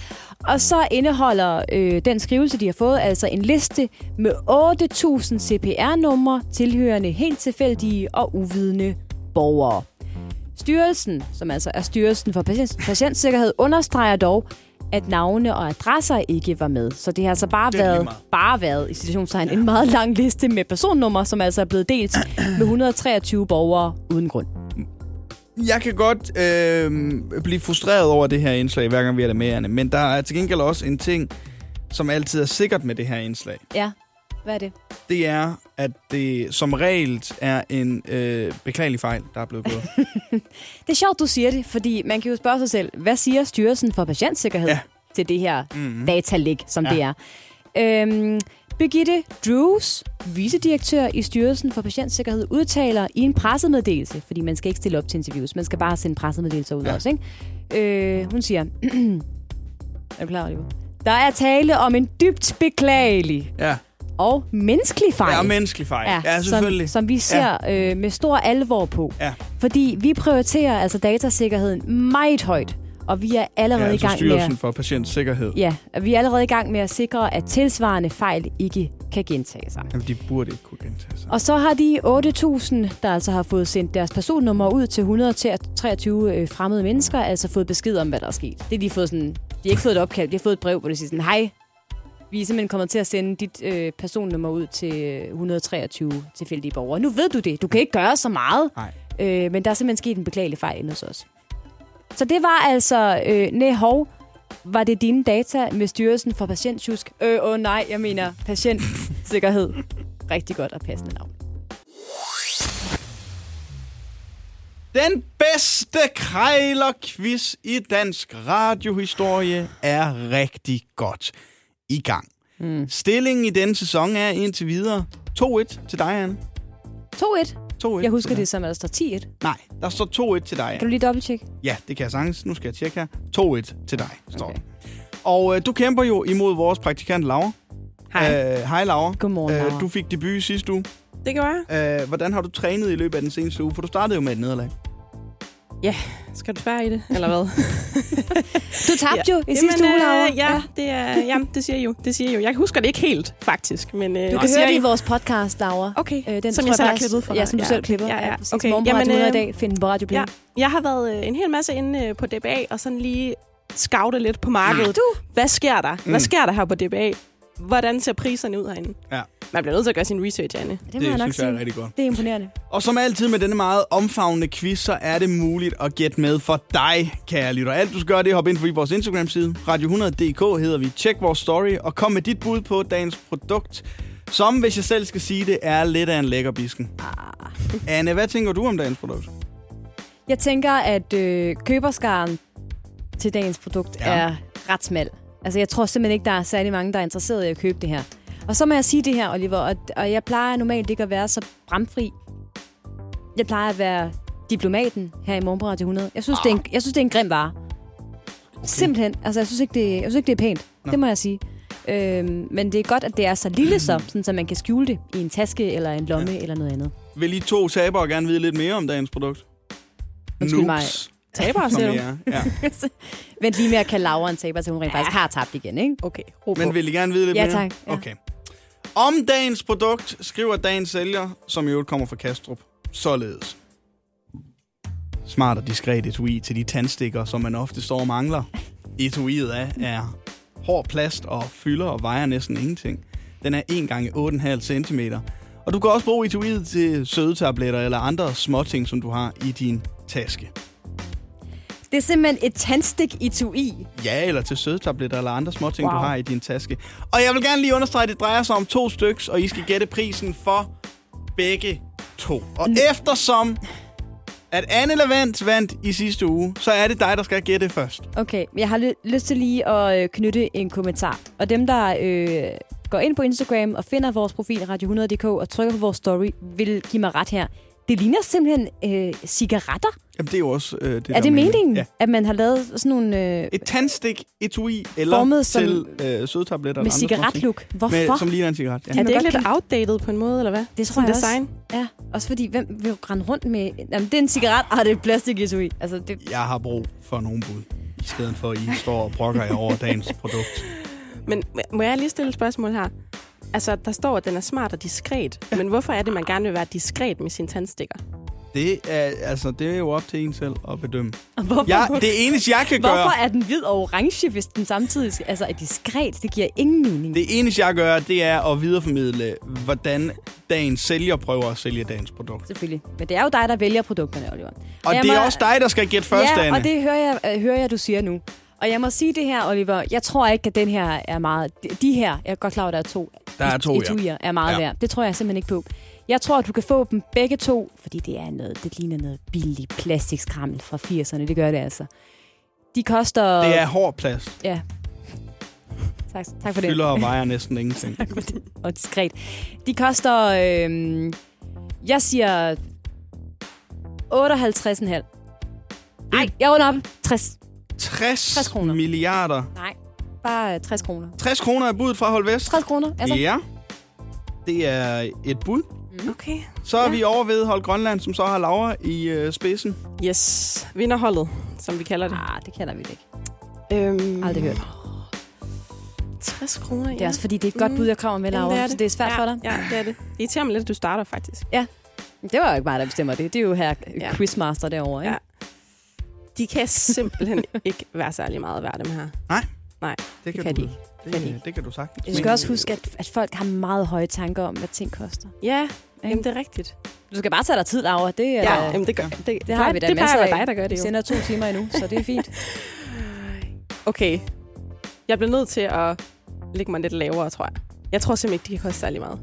Speaker 2: Og så indeholder øh, den skrivelse, de har fået, altså en liste med 8.000 CPR-numre, tilhørende helt tilfældige og uvidende borgere. Styrelsen, som altså er Styrelsen for Patient- Patientsikkerhed, understreger dog, at navne og adresser ikke var med. Så det har altså bare været, bare været i situationstegn, en meget lang liste med personnumre, som altså er blevet delt med 123 borgere uden grund.
Speaker 3: Jeg kan godt øh, blive frustreret over det her indslag, hver gang vi er der med, Anne. Men der er til gengæld også en ting, som altid er sikkert med det her indslag.
Speaker 2: Ja, hvad er det?
Speaker 3: Det er, at det som regel er en øh, beklagelig fejl, der er blevet gået.
Speaker 2: Det er sjovt, du siger det, fordi man kan jo spørge sig selv, hvad siger Styrelsen for Patientsikkerhed
Speaker 3: Ja.
Speaker 2: til det her
Speaker 3: Mhm.
Speaker 2: mm-hmm. datalæg, som
Speaker 3: Ja.
Speaker 2: det er? Øhm, Birgitte Drews, vicedirektør i Styrelsen for Patientsikkerhed, udtaler i en pressemeddelelse, fordi man skal ikke stille op til interviews, man skal bare sende pressemeddelelser ud
Speaker 3: ja.
Speaker 2: også, ikke? Øh, hun siger, er du klar, Oliver? Der er tale om en dybt beklagelig
Speaker 3: ja.
Speaker 2: Og menneskelig fejl.
Speaker 3: Det er menneskelig fejl. Ja, ja selvfølgelig.
Speaker 2: Som, som vi ser ja. øh, med stor alvor på.
Speaker 3: Ja.
Speaker 2: Fordi vi prioriterer altså datasikkerheden meget højt, og vi er
Speaker 3: ja,
Speaker 2: allerede
Speaker 3: altså
Speaker 2: i gang med
Speaker 3: Styrelsen
Speaker 2: at,
Speaker 3: for Patientsikkerhed.
Speaker 2: ja, og vi er allerede i gang med at sikre, at tilsvarende fejl ikke kan gentage sig.
Speaker 3: Jamen, de burde ikke kunne gentage sig.
Speaker 2: Og så har de 8.000, der altså har fået sendt deres personnummer ud til 123 øh, fremmede mennesker, altså fået besked om, hvad der er sket. Det er de fået sådan, de har ikke fået et opkald, de har fået et brev, hvor de siger sådan, hej, vi er simpelthen kommet til at sende dit øh, personnummer ud til øh, 123 tilfældige borgere. Nu ved du det. Du kan ikke gøre så meget.
Speaker 3: Nej.
Speaker 2: Øh, men der er simpelthen sket en beklagelig fejl inde hos os. Så det var altså, øh, nej hov, var det dine data med Styrelsen for Patientjusk? Øh, åh nej, jeg mener patientsikkerhed. Rigtig godt og passende navn.
Speaker 3: Den bedste krejlerquiz i dansk radiohistorie er rigtig godt i gang. Mm. Stillingen i denne sæson er indtil videre 2-1 til dig, Anne.
Speaker 2: 2-1.
Speaker 3: 2-1
Speaker 2: Jeg husker det som, at der står 10-1.
Speaker 3: Nej, der står 2-1 til dig.
Speaker 2: Kan du lige dobbelttjekke?
Speaker 3: Ja, det kan jeg sagtens. Nu skal jeg tjekke her. 2-1 til dig, står
Speaker 2: Okay.
Speaker 3: Og øh, du kæmper jo imod vores praktikant Laura.
Speaker 5: Hej.
Speaker 3: Øh, hej Laura.
Speaker 2: Godmorgen, Laura.
Speaker 3: Øh, du fik debut i sidste uge.
Speaker 5: Det gjorde jeg.
Speaker 3: Øh, hvordan har du trænet i løbet af den seneste uge? For du startede jo med et nederlag.
Speaker 5: Skal du svære i det, eller hvad?
Speaker 2: Du tabte jo i sidste uge, Laura.
Speaker 5: øh, ja, det, er, jamen, det siger jeg jo. Det siger jeg jo. Jeg husker det ikke helt, faktisk. Men, øh,
Speaker 2: Du
Speaker 5: det
Speaker 2: kan høre det i
Speaker 5: jeg.
Speaker 2: vores podcast, Laura.
Speaker 5: Okay,
Speaker 2: Øh, den
Speaker 5: som
Speaker 2: tror
Speaker 5: jeg selv har klippet for
Speaker 2: Ja,
Speaker 5: dig.
Speaker 2: som du selv klipper.
Speaker 5: Ja, ja.
Speaker 2: præcis.
Speaker 5: Okay, jamen,
Speaker 2: 100 i
Speaker 5: øh,
Speaker 2: dag. Find den på Radio
Speaker 5: ja. Jeg har været øh, en hel masse inde øh, på DBA, og sådan lige scoutet lidt på markedet.
Speaker 2: Du?
Speaker 5: Hvad sker der? Hvad
Speaker 3: Mm.
Speaker 5: sker der her på DBA? Hvordan ser priserne ud herinde?
Speaker 3: Ja.
Speaker 5: Man bliver nødt til at gøre sin research, Anne.
Speaker 2: Det må jeg nok
Speaker 3: synes jeg er rigtig godt.
Speaker 2: Det er imponerende.
Speaker 3: Og som altid med denne meget omfavnende quiz, så er det muligt at gætte med for dig, kære lytter. Alt du skal gøre, det er at hoppe ind på vores Instagram-side. Radio100.dk hedder vi. Tjek vores story og kom med dit bud på dagens produkt. Som, hvis jeg selv skal sige det, er lidt af en lækker bisken.
Speaker 2: Ah.
Speaker 3: Anne, hvad tænker du om dagens produkt?
Speaker 2: Jeg tænker, at øh, køberskaren til dagens produkt
Speaker 3: ja.
Speaker 2: er ret smal. Altså, jeg tror simpelthen ikke, der er særlig mange, der er interesseret i at købe det her. Og så må jeg sige det her, Oliver, og, og jeg plejer normalt ikke at være så bramfri. Jeg plejer at være diplomaten her i Morgen Radio 100. Jeg synes, det er en, jeg synes, det er en grim vare. Okay. Simpelthen. Altså, jeg synes ikke, det, jeg synes ikke, det er pænt.
Speaker 3: Nå.
Speaker 2: Det må jeg sige. Øhm, men det er godt, at det er så lille så, sådan, så man kan skjule det i en taske eller en lomme ja. eller noget andet.
Speaker 3: Vil I to tabere gerne vide lidt mere om dagens produkt?
Speaker 2: Undskyld mig.
Speaker 5: Tabere, siger du?
Speaker 3: Ja.
Speaker 2: Vent lige med at kalde Laura en taber, til hun rent faktisk har tabt igen, ikke?
Speaker 5: Okay, ro.
Speaker 3: Men vil I gerne vide lidt
Speaker 2: Ja,
Speaker 3: mere?
Speaker 2: tak. Ja.
Speaker 3: Okay. Om dagens produkt skriver dagens sælger, som i øvrigt kommer fra Kastrup, således. Smart og diskret etui til de tandstikker, som man ofte står og mangler. Etuiet af er hård plast og fylder og vejer næsten ingenting. Den er 1 gange 8,5 cm. Og du kan også bruge etuiet til sødetabletter eller andre småting, som du har i din taske.
Speaker 2: Det er simpelthen et tandstik i tui.
Speaker 3: Ja, eller til sødetabletter eller andre småting, wow.
Speaker 5: Wow.
Speaker 3: du har i din taske. Og jeg vil gerne lige understrege, at det drejer sig om to styks, og I skal gætte prisen for begge to. Og eftersom at Anne Lavant vandt i sidste uge, så er det dig, der skal gætte først.
Speaker 2: Okay, jeg har ly- lyst til lige at øh, knytte en kommentar. Og dem, der øh, går ind på Instagram og finder vores profil Radio100.dk og trykker på vores story, vil give mig ret her. Det ligner simpelthen øh, cigaretter.
Speaker 3: Jamen, det er jo også øh, det,
Speaker 2: er
Speaker 3: der
Speaker 2: det meningen,
Speaker 3: Ja.
Speaker 2: at man har lavet sådan nogle øh,
Speaker 3: Et tandstik, etui eller
Speaker 2: Formet som-
Speaker 3: til øh, sødetabletter
Speaker 2: med cigaretluk? Hvorfor?
Speaker 3: Med, som ligner en cigaret. Ja.
Speaker 5: er det ikke lidt
Speaker 2: kan-
Speaker 5: outdated på en måde, eller hvad?
Speaker 2: Det tror
Speaker 5: Som
Speaker 2: jeg også.
Speaker 5: design?
Speaker 2: Ja, også fordi, hvem vil jo rende rundt med... Jamen, det er en cigaret, og det er et plastik etui. Altså, det,
Speaker 3: Jeg har brug for nogle bud, i stedet for at I står og brokker jer over dagens produkt.
Speaker 5: Men må jeg lige stille et spørgsmål her? Altså, der står, at den er smart og diskret. Men hvorfor er det, man gerne vil være diskret med sine tandstikker?
Speaker 3: Det er, altså, det er jo op til en selv at bedømme.
Speaker 2: hvorfor,
Speaker 3: Jeg, det eneste, jeg kan gøre...
Speaker 2: hvorfor er den hvid og orange, hvis den samtidig altså, er diskret? Det giver ingen mening.
Speaker 3: Det eneste, jeg gør, det er at videreformidle, hvordan dagens sælger prøver at sælge dagens produkt.
Speaker 2: Selvfølgelig. Men det er jo dig, der vælger produkterne, Oliver.
Speaker 3: Og
Speaker 2: jeg
Speaker 3: det er
Speaker 2: må-
Speaker 3: også dig, der skal gætte først,
Speaker 2: ja,
Speaker 3: Anne.
Speaker 2: og det hører jeg, øh, hører jeg, du siger nu. Og jeg må sige det her, Oliver. Jeg tror ikke, at den her er meget... de- her, jeg er godt klar over, at der er to.
Speaker 3: Der er to, ja.
Speaker 2: etuier er meget
Speaker 3: Ja.
Speaker 2: ja. værd. Det tror jeg simpelthen ikke på. Jeg tror, at du kan få dem begge to, fordi det er noget, det ligner noget billig plastikskrammel fra 80'erne. Det gør det altså. De koster...
Speaker 3: Det er hård plast.
Speaker 2: Ja. Tak, tak for det.
Speaker 3: Fylder og vejer næsten ingenting.
Speaker 2: og diskret. De koster... Øh, jeg siger 58,5. Nej, jeg runder op. 60.
Speaker 3: 60,
Speaker 2: 60 kroner.
Speaker 3: milliarder.
Speaker 2: Nej, bare øh, 60 kroner.
Speaker 3: 60 kroner er budet fra Hold Vest.
Speaker 2: 60 kroner, altså.
Speaker 3: Ja. Det er et bud.
Speaker 5: Okay.
Speaker 3: Så er
Speaker 5: Ja.
Speaker 3: vi over ved Hold Grønland, som så har Laura i øh, spidsen.
Speaker 5: Yes. Vinderholdet, som vi kalder det.
Speaker 2: Ah, det kender vi det ikke.
Speaker 5: Øhm,
Speaker 2: Aldrig hørt.
Speaker 5: 60 kroner, ja.
Speaker 2: Det er også fordi, det er et godt
Speaker 5: Mm.
Speaker 2: bud, jeg kommer med,
Speaker 5: Jamen,
Speaker 2: Laura. Så det er svært
Speaker 5: ja,
Speaker 2: for dig.
Speaker 5: Ja, det er det. Det irriterer mig lidt, at du starter faktisk.
Speaker 2: Det var jo ikke mig, der bestemmer det. Det er jo her
Speaker 5: Ja.
Speaker 2: quizmaster derovre, ikke?
Speaker 5: Ja. De kan simpelthen ikke være særlig meget værd, dem her.
Speaker 3: Det
Speaker 5: kan
Speaker 3: du,
Speaker 5: de.
Speaker 3: Det,
Speaker 5: Kan de.
Speaker 3: det, det kan du sagtens.
Speaker 2: Du skal også huske, at, at folk har meget høje tanker om, hvad ting koster.
Speaker 5: Ja, Jamen, det er rigtigt.
Speaker 2: Du skal bare tage dig tid, Laura. Det, er,
Speaker 5: Ja, jamen, det gør det.
Speaker 2: det har vi da
Speaker 5: det
Speaker 2: masser af.
Speaker 5: dig, der gør
Speaker 2: Vi
Speaker 5: det jo.
Speaker 2: sender to timer endnu, så det er fint.
Speaker 5: Okay. Jeg bliver nødt til at lægge mig lidt lavere, tror jeg. Jeg tror simpelthen ikke, de kan koste særlig meget.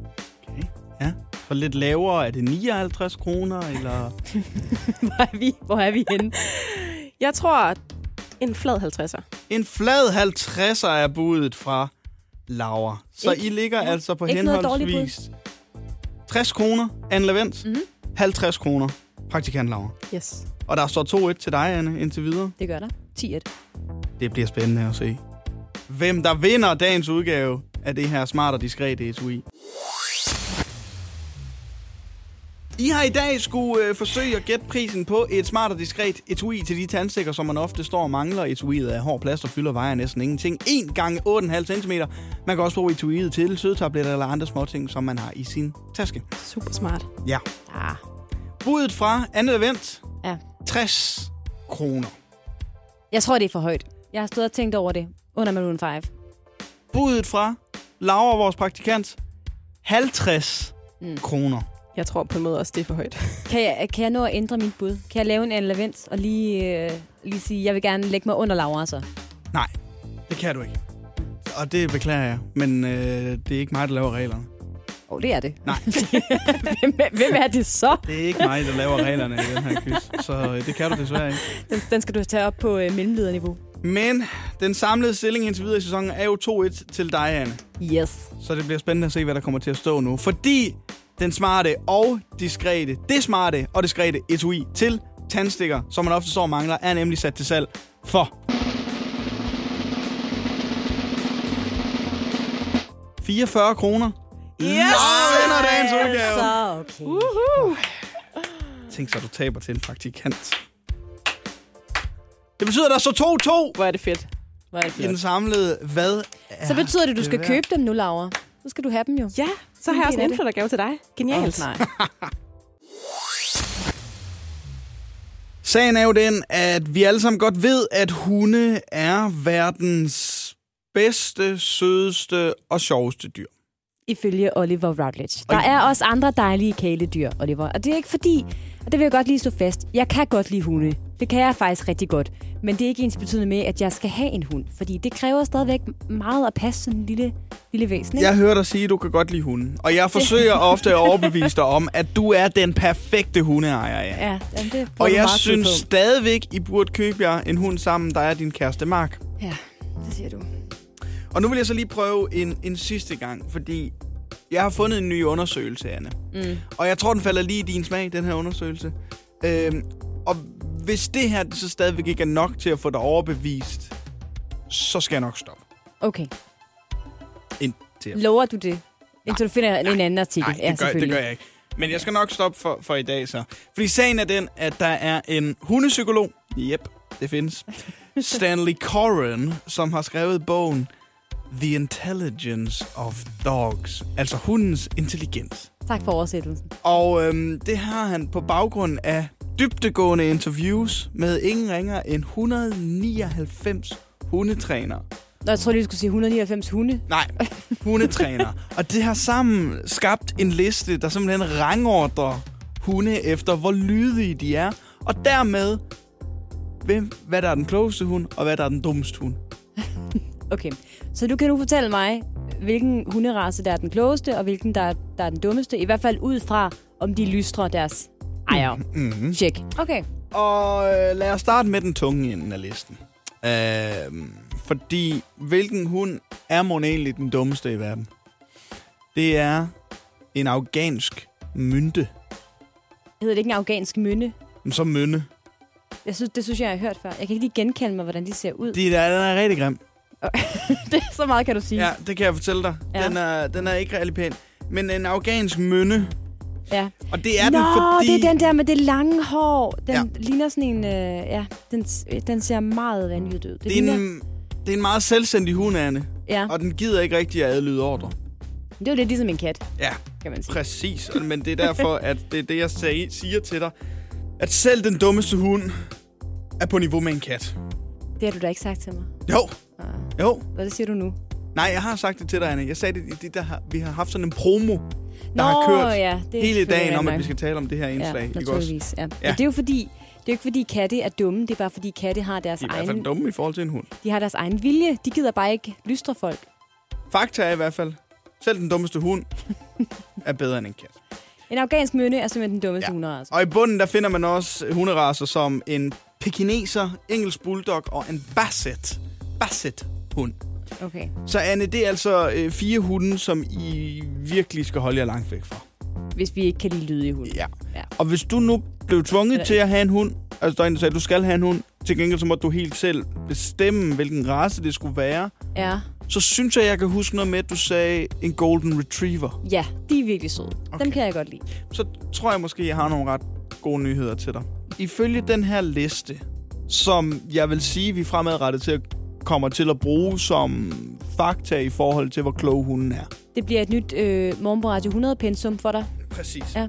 Speaker 3: Okay. Ja. For lidt lavere, er det 59 kroner, eller...
Speaker 2: Hvor er vi, Hvor er vi henne?
Speaker 5: Jeg tror, en flad 50'er.
Speaker 3: En flad 50'er er budet fra Laura. Så
Speaker 2: Ikke-
Speaker 3: I ligger
Speaker 2: ja.
Speaker 3: altså på henholdsvis 60 kroner, Anne Levent,
Speaker 2: Mhm.
Speaker 3: 50 kroner, praktikant Laura.
Speaker 5: Yes.
Speaker 3: Og der står 2-1 til dig, Anne, indtil videre.
Speaker 2: Det gør der. 10-1.
Speaker 3: Det bliver spændende at se. Hvem der vinder dagens udgave af det her smart og diskret etui. I har i dag skulle øh, forsøge at gætte prisen på et smart og diskret etui til de tandstikker, som man ofte står og mangler. Etuiet er hård plast og fylder vejer næsten ingenting. 1 gange 8,5 cm. Man kan også bruge etuiet til sødetabletter eller andre småting, som man har i sin taske.
Speaker 5: Super smart.
Speaker 3: Ja.
Speaker 2: Ah,
Speaker 3: Budet fra Anne Levent.
Speaker 2: Ja.
Speaker 3: 60 kroner.
Speaker 2: jeg tror, det er for højt. Jeg har stået og tænkt over det under Maroon 5.
Speaker 3: Budet fra Laura, vores praktikant. 50
Speaker 2: Mm.
Speaker 3: kroner.
Speaker 5: Jeg tror på en måde også, det er for højt.
Speaker 2: Kan jeg, kan jeg nå at ændre mit bud? Kan jeg lave en Lavent og lige, øh, lige sige, jeg vil gerne lægge mig under Laura så?
Speaker 3: Nej, det kan du ikke. Og det beklager jeg, men øh, det er ikke mig, der laver reglerne.
Speaker 2: Åh, oh, det er det.
Speaker 3: Nej.
Speaker 2: hvem, hvem er det så?
Speaker 3: Det er ikke mig, der laver reglerne i den her quiz, så øh, det kan du desværre ikke.
Speaker 2: Den, den skal du tage op på øh, mellemlederniveau.
Speaker 3: Men den samlede stilling indtil videre i sæsonen er jo 2-1 til dig, Anne.
Speaker 2: Yes.
Speaker 3: Så det bliver spændende at se, hvad der kommer til at stå nu. Fordi den smarte og diskrete, det smarte og diskrete etui til tandstikker, som man ofte så og mangler, er nemlig sat til salg for 44 kroner. Yes! Og vinder dagens udgave.
Speaker 2: Så okay.
Speaker 5: Uhuh.
Speaker 3: Tænk så, du taber til en praktikant. Det betyder, at der står 2-2
Speaker 5: Hvor er det fedt.
Speaker 2: Hvor er det
Speaker 3: i den samlede. Hvad er
Speaker 2: Så betyder det, at du skal
Speaker 3: værd?
Speaker 2: købe dem nu, Laura. Så skal du have dem jo.
Speaker 5: Ja, så har
Speaker 2: En
Speaker 5: jeg også en indflyttergave til dig. Genialt.
Speaker 2: Åh, nej.
Speaker 3: Sagen er jo den, at vi alle sammen godt ved, at hunde er verdens bedste, sødeste og sjoveste dyr.
Speaker 2: Ifølge Oliver Routledge. Der er også andre dejlige kæledyr, Oliver. Og det er ikke fordi, og det vil jeg godt lige stå fast, jeg kan godt lide hunde. Det kan jeg faktisk rigtig godt. Men det er ikke ens betydende med, at jeg skal have en hund. Fordi det kræver stadigvæk meget at passe sådan en lille, lille væsen. Ikke?
Speaker 3: Jeg hører dig sige, at du kan godt lide hunden. Og jeg forsøger ofte at overbevise dig om, at du er den perfekte hundeejer. Ja.
Speaker 2: Ja, jamen, det
Speaker 3: Og jeg synes
Speaker 2: på.
Speaker 3: stadigvæk, I burde købe jer en hund sammen, der er din kæreste Mark.
Speaker 2: Ja, det siger du.
Speaker 3: Og nu vil jeg så lige prøve en, en sidste gang, fordi jeg har fundet en ny undersøgelse, Anne.
Speaker 2: Mm.
Speaker 3: Og jeg tror, den falder lige i din smag, den her undersøgelse. Øhm, og hvis det her så stadigvæk ikke er nok til at få dig overbevist, så skal jeg nok stoppe.
Speaker 2: Okay.
Speaker 3: Indtil jeg...
Speaker 2: Lover du det? Indtil du finder en anden artikel.
Speaker 3: Nej, det, gør, det gør jeg ikke. Men jeg skal nok stoppe for, for i dag så. Fordi sagen er den, at der er en hundepsykolog. Yep, det findes. Stanley Coren, som har skrevet bogen The Intelligence of Dogs. Altså hundens intelligens.
Speaker 2: Tak for oversættelsen.
Speaker 3: Og øhm, det har han på baggrund af dybtegående interviews med ingen ringer end 199 hundetrænere.
Speaker 2: Nå, jeg tror lige, du skulle sige 199 hunde.
Speaker 3: Nej, hundetrænere. og det har sammen skabt en liste, der simpelthen rangordrer hunde efter, hvor lydige de er. Og dermed, hvem, hvad der er den klogeste hund, og hvad der er den dummeste hund.
Speaker 2: Okay, så du kan nu fortælle mig, hvilken hunderace der er den klogeste, og hvilken der, der er den dummeste. I hvert fald ud fra, om de lystrer deres ejer.
Speaker 3: Mm-hmm.
Speaker 2: Check. Okay.
Speaker 3: Og øh, lad os starte med den tunge ende af listen. Øh, fordi, hvilken hund er mon egentlig den dummeste i verden? Det er en afghansk mynte.
Speaker 2: Hedder det ikke en afghansk mynde?
Speaker 3: Som mynde.
Speaker 2: Jeg synes, det synes jeg, jeg har hørt før. Jeg kan ikke lige genkalde mig, hvordan de ser ud.
Speaker 3: De der, den er rigtig grim.
Speaker 2: det så meget kan du sige.
Speaker 3: Ja, det kan jeg fortælle dig.
Speaker 2: Ja.
Speaker 3: Den, er, den er ikke rigtig pæn. Men en afghansk mynde.
Speaker 2: ja.
Speaker 3: Og det er
Speaker 2: Nå,
Speaker 3: den, fordi...
Speaker 2: det er den der med det lange hår. Den
Speaker 3: Ja.
Speaker 2: ligner sådan en... Øh, ja, den, den ser meget vanvittigt ud. Det,
Speaker 3: det, er
Speaker 2: ligner,
Speaker 3: en, det er en meget selvstændig hund, Anne.
Speaker 2: Ja,
Speaker 3: Og den gider ikke rigtig at adlyde ordre.
Speaker 2: det er jo lidt ligesom en kat,
Speaker 3: Ja,
Speaker 2: kan man sige.
Speaker 3: præcis. Men det er derfor, at det er det, jeg sag- siger til dig. At selv den dummeste hund er på niveau med en kat.
Speaker 2: Det har du da ikke sagt til mig.
Speaker 3: Jo,
Speaker 2: Ah,
Speaker 3: jo.
Speaker 2: Hvad siger du nu?
Speaker 3: Nej, jeg har sagt det til dig, Anne. Jeg sagde det, det der, har- vi har haft sådan en promo der har kørt
Speaker 2: ja, det
Speaker 3: hele dagen om, at vi skal tale om det her indslag.
Speaker 2: Ja, naturligvis. Ja.
Speaker 3: Ja.
Speaker 2: Ja. det er jo fordi, det er jo ikke fordi katte er dumme, det er bare fordi katte har deres
Speaker 3: De er i hvert
Speaker 2: egen,
Speaker 3: fald dumme i forhold til en hund.
Speaker 2: de har deres egen vilje. De gider bare ikke lystre folk.
Speaker 3: Fakta er i hvert fald, selv den dummeste hund er bedre end en kat.
Speaker 2: En afghansk mønne er simpelthen den dummeste
Speaker 3: Ja.
Speaker 2: ja. hunderace.
Speaker 3: Og i bunden, der finder man også hunderaser som en pekineser, engelsk bulldog og en basset. Basset hund.
Speaker 2: Okay.
Speaker 3: Så Anne, det er altså øh, fire hunde, som I virkelig skal holde jer langt væk fra.
Speaker 2: Hvis vi ikke kan lide lyde i hunden.
Speaker 3: Ja.
Speaker 2: Ja.
Speaker 3: Og hvis du nu blev tvunget
Speaker 2: Eller-
Speaker 3: til at have en hund, altså der er en, der sagde, at du skal have en hund, til gengæld så må du helt selv bestemme, hvilken race det skulle være,
Speaker 2: Ja.
Speaker 3: så synes jeg, jeg kan huske noget med, at du sagde en golden retriever.
Speaker 2: ja, de er virkelig søde. Okay. Dem kan jeg godt lide.
Speaker 3: Så tror jeg måske, jeg har nogle ret gode nyheder til dig. Ifølge den her liste, som jeg vil sige, vi fremadrettet til at kommer til at bruge som fakta i forhold til, hvor klog hunden er.
Speaker 2: Det bliver et nyt øh, på Radio 100 pensum for dig.
Speaker 3: Præcis.
Speaker 2: Ja.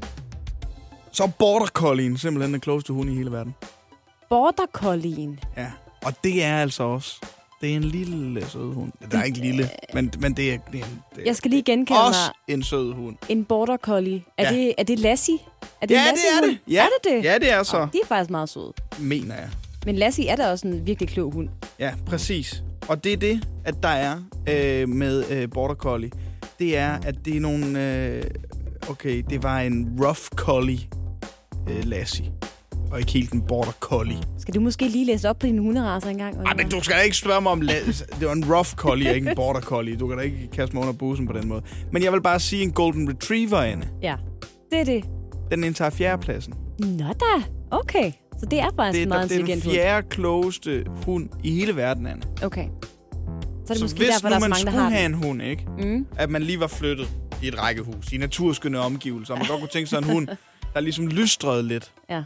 Speaker 3: Så er Border Collien simpelthen den klogeste hund i hele verden.
Speaker 2: Border Collien.
Speaker 3: Ja. Og det er altså også. Det er en lille sød hund. Der er ikke lille, men, men det er, det er, det er
Speaker 2: Jeg skal lige genkalde
Speaker 3: også
Speaker 2: mig
Speaker 3: en sød hund.
Speaker 2: en Border Collie. Er,
Speaker 3: Ja.
Speaker 2: det, er det Lassie? Er det
Speaker 3: Ja,
Speaker 2: en
Speaker 3: det er
Speaker 2: Lassie-hund?
Speaker 3: det. Ja.
Speaker 2: Er det det?
Speaker 3: Ja, det er så,
Speaker 2: Åh, de er faktisk meget søde.
Speaker 3: mener jeg.
Speaker 2: Men Lassie er da også en virkelig klog hund.
Speaker 3: Ja, præcis. Og det er det, at der er øh, med øh, Border Collie. Det er, at det er nogle... Øh, okay, det var en rough collie øh, lassie. Og ikke helt en Border Collie.
Speaker 2: Skal du måske lige læse op på dine hunderacer engang?
Speaker 3: Ej,
Speaker 2: Oliver?
Speaker 3: men du skal da ikke spørge mig om... Det var en rough collie, og ikke en Border Collie. Du kan da ikke kaste mig under bussen på den måde. Men jeg vil bare sige en Golden Retriever, Anne.
Speaker 2: Ja, det er det.
Speaker 3: Den indtager fjerdepladsen.
Speaker 2: Nå da. Okay. Så det er faktisk
Speaker 3: Det er,
Speaker 2: meget
Speaker 3: det er den
Speaker 2: intelligent hund.
Speaker 3: fjerde klogeste hund i hele verden, Anne.
Speaker 2: Okay. Så er det
Speaker 3: Så
Speaker 2: måske
Speaker 3: hvis
Speaker 2: derfor, der er så mange, der
Speaker 3: skulle
Speaker 2: har
Speaker 3: have
Speaker 2: den.
Speaker 3: en hund, ikke?
Speaker 2: Mm.
Speaker 3: at man lige var flyttet i et rækkehus, i naturskønne omgivelser, og man godt kunne tænke sig en hund, der ligesom lystrede lidt,
Speaker 2: Ja,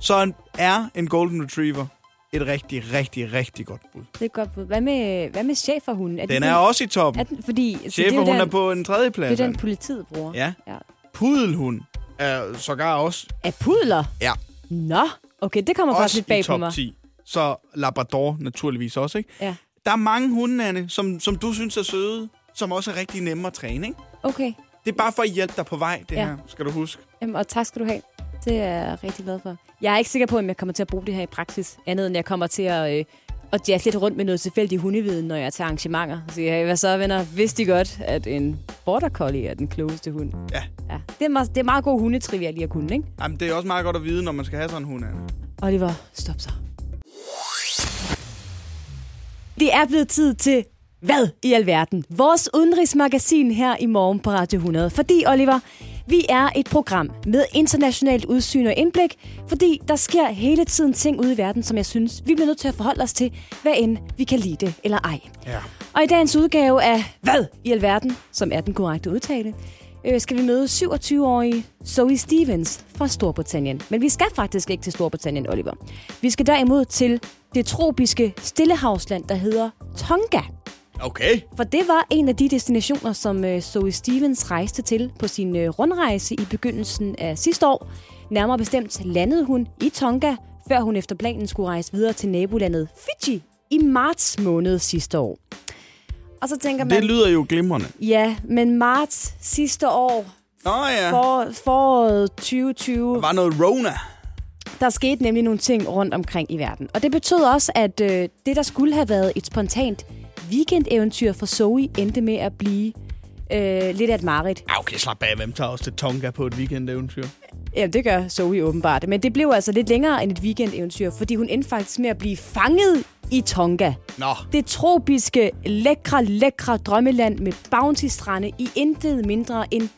Speaker 3: så en- er en Golden Retriever et rigtig, rigtig, rigtig godt bud.
Speaker 2: det er et godt bud. Hvad med, hvad med cheferhunden? Er
Speaker 3: Den
Speaker 2: de
Speaker 3: er også i toppen.
Speaker 2: Er den, fordi, så
Speaker 3: Chefer,
Speaker 2: det er
Speaker 3: er på en tredje
Speaker 2: det
Speaker 3: plads.
Speaker 2: er den, politiet bruger.
Speaker 3: Ja.
Speaker 2: Ja.
Speaker 3: Pudelhund er sågar også,
Speaker 2: Er pudler?
Speaker 3: Ja.
Speaker 2: Nå, okay, det kommer faktisk
Speaker 3: også
Speaker 2: lidt bag
Speaker 3: i
Speaker 2: på
Speaker 3: top
Speaker 2: mig.
Speaker 3: 10. Så Labrador naturligvis også, ikke?
Speaker 2: Ja.
Speaker 3: Der er mange hunde, Anne, som, som du synes er søde, som også er rigtig nemme at træne, ikke?
Speaker 2: Okay,
Speaker 3: Det er bare for at hjælpe dig på vej, det
Speaker 2: Ja.
Speaker 3: her, skal du huske.
Speaker 2: Jamen, og tak skal du have. Det er jeg rigtig glad for. Jeg er ikke sikker på, om jeg kommer til at bruge det her i praksis. Andet end jeg kommer til at, øh, at jazze lidt rundt med noget tilfældig hundeviden, når jeg tager arrangementer. Så siger jeg, hvad så, venner? Vidste de godt, at en border collie er den klogeste hund?
Speaker 3: Ja.
Speaker 2: ja. Det, er meget, det er meget god hundetrivia lige at kunne, ikke?
Speaker 3: Jamen, det er også meget godt at vide, når man skal have sådan en hund, Anne.
Speaker 2: Oliver, stop så. Det er blevet tid til hvad i alverden? Vores udenrigsmagasin her i morgen på Radio 100. Fordi, Oliver, vi er et program med internationalt udsyn og indblik, fordi der sker hele tiden ting ude i verden, som jeg synes, vi bliver nødt til at forholde os til, hvad end vi kan lide det eller ej.
Speaker 3: Ja.
Speaker 2: Og i dagens udgave af Hvad i alverden, som er den korrekte udtale, øh, skal vi møde 27-årige Zoe Stevens fra Storbritannien. Men vi skal faktisk ikke til Storbritannien, Oliver. Vi skal derimod til det tropiske stillehavsland, der hedder Tonga.
Speaker 3: Okay.
Speaker 2: For det var en af de destinationer, som øh, Zoe Stevens rejste til på sin øh, rundrejse i begyndelsen af sidste år. Nærmere bestemt landede hun i Tonga, før hun efter planen skulle rejse videre til nabolandet Fiji i marts måned sidste år. Og så tænker man,
Speaker 3: Det lyder jo glimrende.
Speaker 2: ja, men marts sidste år,
Speaker 3: Nå ja.
Speaker 2: for, foråret 2020,
Speaker 3: Der var noget Rona.
Speaker 2: der skete nemlig nogle ting rundt omkring i verden. Og det betød også, at øh, det, der skulle have været et spontant weekendeventyr for Zoe, endte med at blive øh, lidt af et mareridt.
Speaker 3: Ah, okay, slap af. Hvem tager også til Tonga på et weekendeventyr?
Speaker 2: Ja, det gør Zoe åbenbart. Men det blev altså lidt længere end et weekendeventyr, fordi hun endte faktisk med at blive fanget i Tonga.
Speaker 3: Nå,
Speaker 2: Det tropiske, lækre, lækre drømmeland med bounty-strande i intet mindre end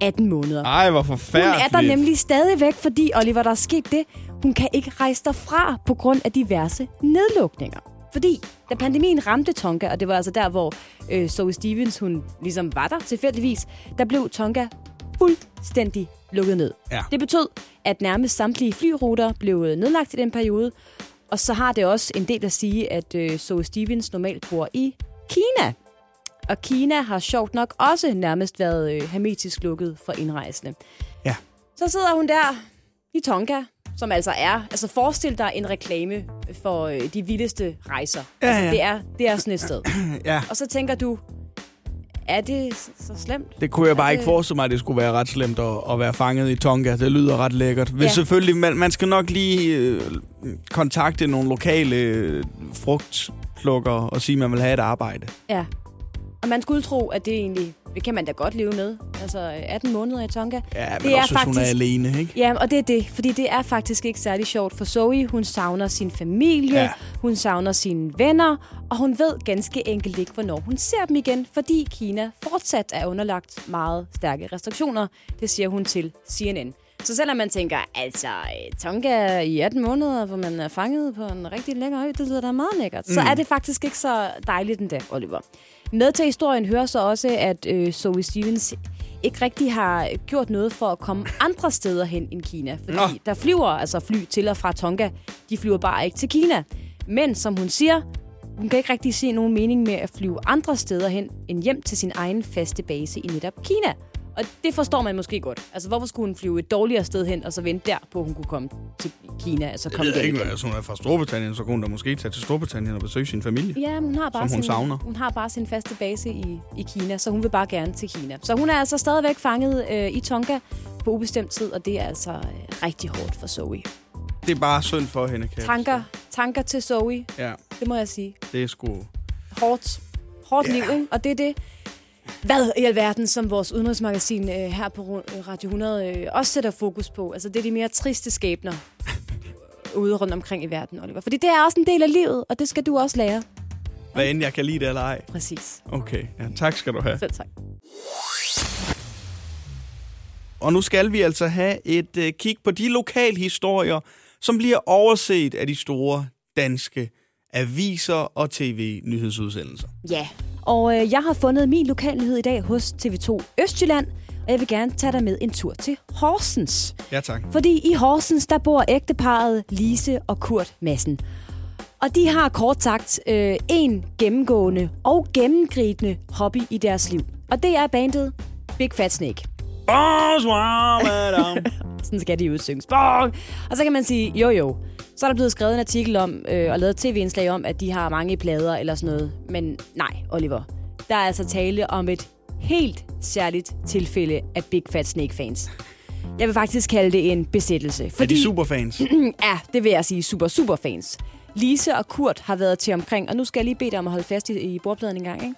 Speaker 2: 18 måneder.
Speaker 3: ej, hvor
Speaker 2: Hun
Speaker 3: forfærdeligt.
Speaker 2: er der nemlig stadigvæk, fordi Oliver, der er sket det. Hun kan ikke rejse derfra på grund af diverse nedlukninger. Fordi da pandemien ramte Tonga, og det var altså der, hvor øh, Zoe Stevens hun ligesom var der tilfældigvis, der blev Tonga fuldstændig lukket ned.
Speaker 3: Ja.
Speaker 2: Det betød, at nærmest samtlige flyruter blev øh, nedlagt i den periode. Og så har det også en del at sige, at øh, Zoe Stevens normalt bor i Kina. Og Kina har sjovt nok også nærmest været øh, hermetisk lukket for indrejsende.
Speaker 3: Ja.
Speaker 2: Så sidder hun der i Tonga, som altså er... Altså forestil dig en reklame for øh, de vildeste rejser.
Speaker 3: Ja,
Speaker 2: altså,
Speaker 3: ja.
Speaker 2: Det, er, det er sådan et sted.
Speaker 3: Ja.
Speaker 2: Og så tænker du, er det så, slemt?
Speaker 3: Det kunne jeg bare
Speaker 2: Er
Speaker 3: ikke
Speaker 2: det-
Speaker 3: forestille mig, at det skulle være ret slemt at, at være fanget i Tonga. Det lyder ret lækkert. Hvis
Speaker 2: Ja.
Speaker 3: selvfølgelig, man, man skal nok lige øh, kontakte nogle lokale øh, frugtplukker og sige, at man vil have et arbejde.
Speaker 2: Ja. Og man skulle tro, at det egentlig, det kan man da godt leve med. Altså 18 måneder i Tonga.
Speaker 3: Ja, men
Speaker 2: Det er
Speaker 3: også hvis hun er
Speaker 2: faktisk-
Speaker 3: alene, ikke?
Speaker 2: Ja, og det er det, fordi det er faktisk ikke særlig sjovt for Zoe. Hun savner sin familie,
Speaker 3: Ja.
Speaker 2: hun savner sine venner, og hun ved ganske enkelt ikke, hvornår hun ser dem igen, fordi Kina fortsat er underlagt meget stærke restriktioner. Det siger hun til CNN. Så selvom man tænker, altså Tonga i 18 måneder, hvor man er fanget på en rigtig lækker ø, det lyder da meget lækkert, mm. så er det faktisk ikke så dejligt endda, Oliver. Med til historien hører så også, at øh, Zoe Stevens ikke rigtig har gjort noget for at komme andre steder hen end Kina. Fordi
Speaker 3: Nå.
Speaker 2: der flyver altså fly til og fra Tonga. De flyver bare ikke til Kina. Men som hun siger, hun kan ikke rigtig se nogen mening med at flyve andre steder hen end hjem til sin egen faste base i netop Kina. Og det forstår man måske godt. Altså, hvorfor skulle hun flyve et dårligere sted hen, og så vente der på, at hun kunne komme til Kina? Altså,
Speaker 3: Jeg
Speaker 2: komme
Speaker 3: ved
Speaker 2: hjem
Speaker 3: ikke, hvis hun er fra Storbritannien, så kunne hun da måske tage til Storbritannien og besøge sin familie.
Speaker 2: Ja, men hun har bare
Speaker 3: Som hun
Speaker 2: sin,
Speaker 3: savner.
Speaker 2: Hun har bare sin faste base i, i Kina, så hun vil bare gerne til Kina. Så hun er altså stadigvæk fanget øh, i Tonga på ubestemt tid, og det er altså øh, rigtig hårdt for Zoe.
Speaker 3: Det er bare synd for hende, kan jeg
Speaker 2: Tanker, tanker til Zoe.
Speaker 3: Ja,
Speaker 2: det må jeg sige.
Speaker 3: det er sgu...
Speaker 2: Hårdt, hårdt
Speaker 3: Ja.
Speaker 2: liv, ikke? Og det er det, hvad i alverden, som vores udenrigsmagasin øh, her på Radio 100 øh, også sætter fokus på. Altså, det er de mere triste skæbner ude rundt omkring i verden, Oliver. Fordi det er også en del af livet, og det skal du også lære.
Speaker 3: Hvad end jeg kan lide det eller ej.
Speaker 2: Præcis.
Speaker 3: Okay, ja, tak skal du have.
Speaker 2: Selv tak.
Speaker 3: Og nu skal vi altså have et øh, kig på de lokalhistorier, som bliver overset af de store danske aviser og tv-nyhedsudsendelser.
Speaker 2: Ja, og øh, jeg har fundet min lokalnyhed i dag hos TV2 Østjylland, og jeg vil gerne tage dig med en tur til Horsens.
Speaker 3: Ja, tak.
Speaker 2: Fordi i Horsens, der bor ægteparet Lise og Kurt Madsen. Og de har kort sagt øh, en gennemgående og gennemgribende hobby i deres liv. Og det er bandet Big Fat Snake.
Speaker 3: Bonsoir, madame.
Speaker 2: Sådan skal de jo synge. Bong! Og så kan man sige, jo jo. Så er der blevet skrevet en artikel om, øh, og lavet et tv-indslag om, at de har mange plader eller sådan noget. Men nej, Oliver. Der er altså tale om et helt særligt tilfælde af Big Fat Snake-fans. Jeg vil faktisk kalde det en besættelse.
Speaker 3: Er de superfans?
Speaker 2: Ja, det vil jeg sige super, super fans. Lise og Kurt har været til omkring, og nu skal jeg lige bede dig om at holde fast i, i bordpladen en gang, ikke?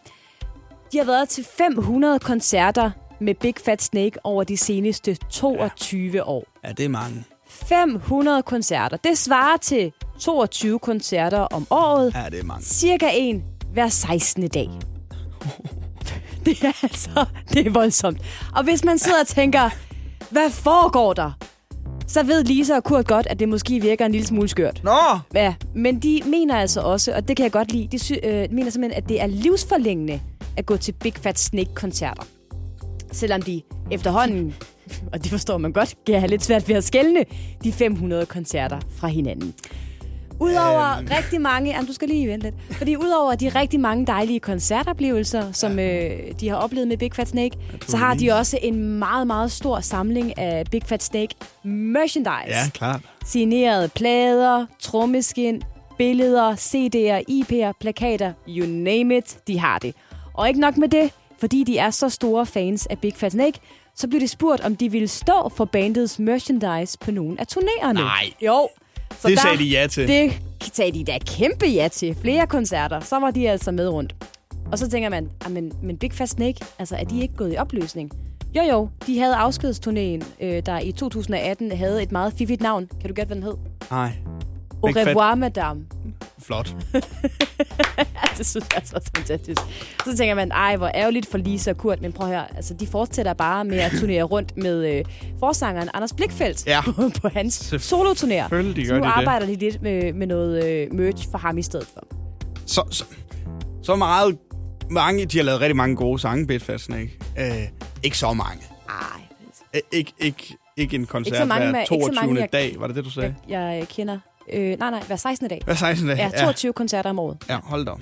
Speaker 2: De har været til 500 koncerter med Big Fat Snake over de seneste 22 ja. år.
Speaker 3: Ja, det er mange.
Speaker 2: 500 koncerter. Det svarer til 22 koncerter om året.
Speaker 3: Ja, det er mange.
Speaker 2: Cirka en hver 16. dag. Det er altså, det er voldsomt. Og hvis man sidder og tænker, hvad foregår der? Så ved Lisa og Kurt godt, at det måske virker en lille smule skørt.
Speaker 3: Nå!
Speaker 2: Ja, men de mener altså også, og det kan jeg godt lide, de sy- øh, mener simpelthen, at det er livsforlængende at gå til Big Fat Snake-koncerter. Selvom de efterhånden, og det forstår man godt, kan have lidt svært ved at skælne de 500 koncerter fra hinanden. Udover øhm. rigtig mange... Jamen, du skal lige vente lidt. Fordi udover de rigtig mange dejlige koncertoplevelser, som øh, de har oplevet med Big Fat Snake, så har de også en meget, meget stor samling af Big Fat Snake merchandise
Speaker 3: Ja, klart.
Speaker 2: signerede plader, trommeskin, billeder, CD'er, IP'er, plakater, you name it, de har det. Og ikke nok med det, fordi de er så store fans af Big Fat Snake, så blev de spurgt, om de ville stå for bandets merchandise på nogle af turnererne.
Speaker 3: Nej.
Speaker 2: Jo. Så
Speaker 3: Det sagde de ja til.
Speaker 2: Det sagde de da kæmpe ja til. Flere koncerter, så var de altså med rundt. Og så tænker man, "Ah, men, men Big Fat Snake, altså er de ikke gået i opløsning? Jo jo, de havde afskedsturnéen, øh, der i 2018 havde et meget fiffigt navn. Kan du gætte, hvad den hed?
Speaker 3: Nej.
Speaker 2: Au revoir, madame.
Speaker 3: Flot.
Speaker 2: det synes jeg er så fantastisk. Så tænker man, ej, hvor ærgerligt for Lisa og Kurt, men prøv at høre, altså, de fortsætter bare med at turnere rundt med øh, forsangeren Anders Blikfeldt
Speaker 3: Ja.
Speaker 2: på, på hans soloturnéer. Så nu
Speaker 3: de det.
Speaker 2: arbejder de lidt med, med noget øh, merch for ham i stedet for.
Speaker 3: Så, så, så meget... Mange, de har lavet rigtig mange gode sange, Big Fat Snake. Øh, ikke så mange.
Speaker 2: Ej,
Speaker 3: Øh, ikke, ikke, ikke en koncert
Speaker 2: Ikke så mange
Speaker 3: hver
Speaker 2: med- ikke så
Speaker 3: 22.
Speaker 2: mange, jeg-
Speaker 3: dag, var det det, du sagde?
Speaker 2: jeg, jeg kender... Øh, nej, nej, hver 16. dag.
Speaker 3: Hver 16. dag?
Speaker 2: Ja, 22 koncerter om året.
Speaker 3: Ja, hold da op.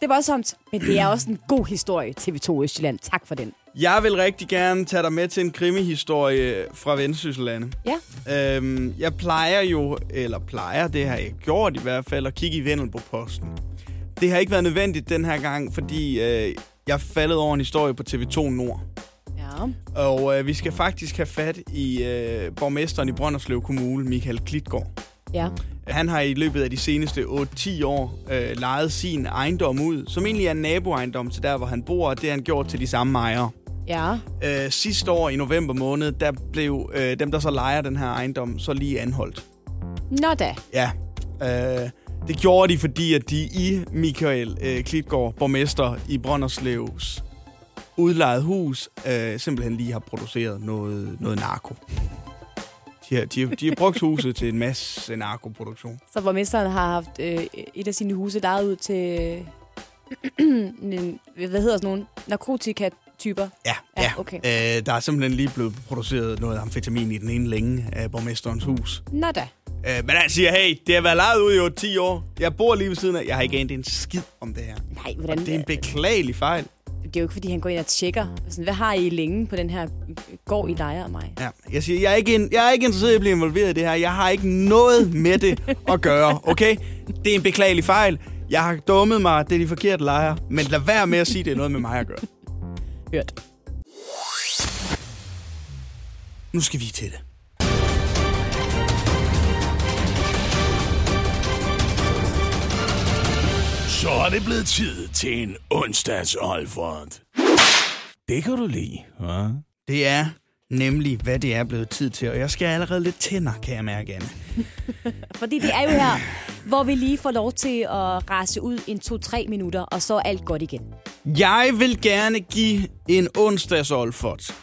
Speaker 2: Det er voldsomt, men det er også en god historie, TV2 Østjylland. Tak for den.
Speaker 3: Jeg vil rigtig gerne tage dig med til en krimihistorie fra Vendsyssellandet.
Speaker 2: Ja.
Speaker 3: Øhm, jeg plejer jo, eller plejer, det har jeg gjort i hvert fald, at kigge i Vendelbo-posten. Det har ikke været nødvendigt den her gang, fordi øh, jeg faldet over en historie på TV2 Nord.
Speaker 2: Ja.
Speaker 3: Og øh, vi skal faktisk have fat i øh, borgmesteren i Brønderslev Kommune, Michael Klitgaard.
Speaker 2: Ja.
Speaker 3: Han har i løbet af de seneste 8-10 år øh, lejet sin ejendom ud, som egentlig er en naboejendom til der, hvor han bor, og det har han gjort til de samme ejere.
Speaker 2: Ja.
Speaker 3: Øh, sidste år i november måned, der blev øh, dem, der så lejer den her ejendom, så lige anholdt.
Speaker 2: Nå da.
Speaker 3: Ja. Øh, det gjorde de, fordi at de i Michael øh, Klitgaard, borgmester i Brønderslevs udlejet hus, øh, simpelthen lige har produceret noget, noget narko. De har, de, har, de har brugt huset til en masse narkoproduktion.
Speaker 2: Så borgmesteren har haft øh, et af sine huse lejet ud til... en, hvad hedder sådan nogle? Narkotika-typer.
Speaker 3: Ja,
Speaker 2: Ja,
Speaker 3: ja.
Speaker 2: okay.
Speaker 3: Øh, der er simpelthen lige blevet produceret noget amfetamin i den ene længe af borgmesterens hus.
Speaker 2: Nå da.
Speaker 3: Øh, men han siger, hey, det har været lejet ud i 8-10 år. Jeg bor lige ved siden af. Jeg har ikke anet en skid om det her.
Speaker 2: Nej,
Speaker 3: Og
Speaker 2: hvordan...
Speaker 3: det er en beklagelig fejl.
Speaker 2: Det er jo ikke, fordi han går ind og tjekker. Sådan, hvad har I længe på den her gård, I lejer af mig?
Speaker 3: Ja, jeg siger, jeg er, ikke jeg er ikke interesseret i at blive involveret i det her. Jeg har ikke noget med det at gøre, okay? Det er en beklagelig fejl. Jeg har dummet mig, det er de forkerte lejre. Men lad være med at sige, det er noget med mig at gøre.
Speaker 2: Hørt.
Speaker 3: Nu skal vi til det.
Speaker 4: Så er det blevet tid til en onsdags Olfert. Det kan du lide, hva'?
Speaker 3: Det er nemlig, hvad det er blevet tid til. Og jeg skal allerede lidt tænder, kan jeg mærke, Anne.
Speaker 2: Fordi det er jo her, hvor vi lige får lov til at rase ud en 2-3 minutter, og så er alt godt igen.
Speaker 3: Jeg vil gerne give en onsdags Olfert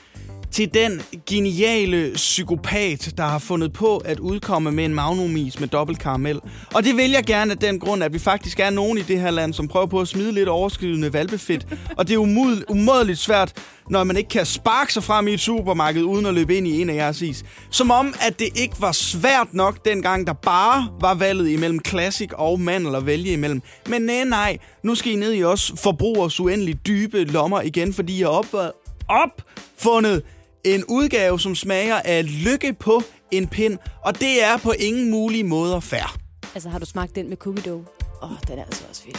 Speaker 3: til den geniale psykopat, der har fundet på at udkomme med en magnumis med dobbelt karamel. Og det vil jeg gerne af den grund, at vi faktisk er nogen i det her land, som prøver på at smide lidt overskydende valbefedt. Og det er umod- umådeligt svært, når man ikke kan sparke sig frem i et supermarked, uden at løbe ind i en af jeres is. Som om, at det ikke var svært nok dengang, der bare var valget imellem Classic og Mandel at vælge imellem. Men nej, nej, nu skal I ned i os forbrugers uendeligt dybe lommer igen, fordi jeg har op, opfundet en udgave, som smager af lykke på en pind, og det er på ingen mulige måder fair.
Speaker 2: Altså, har du smagt den med cookie dough? Åh, oh, den er altså også fed.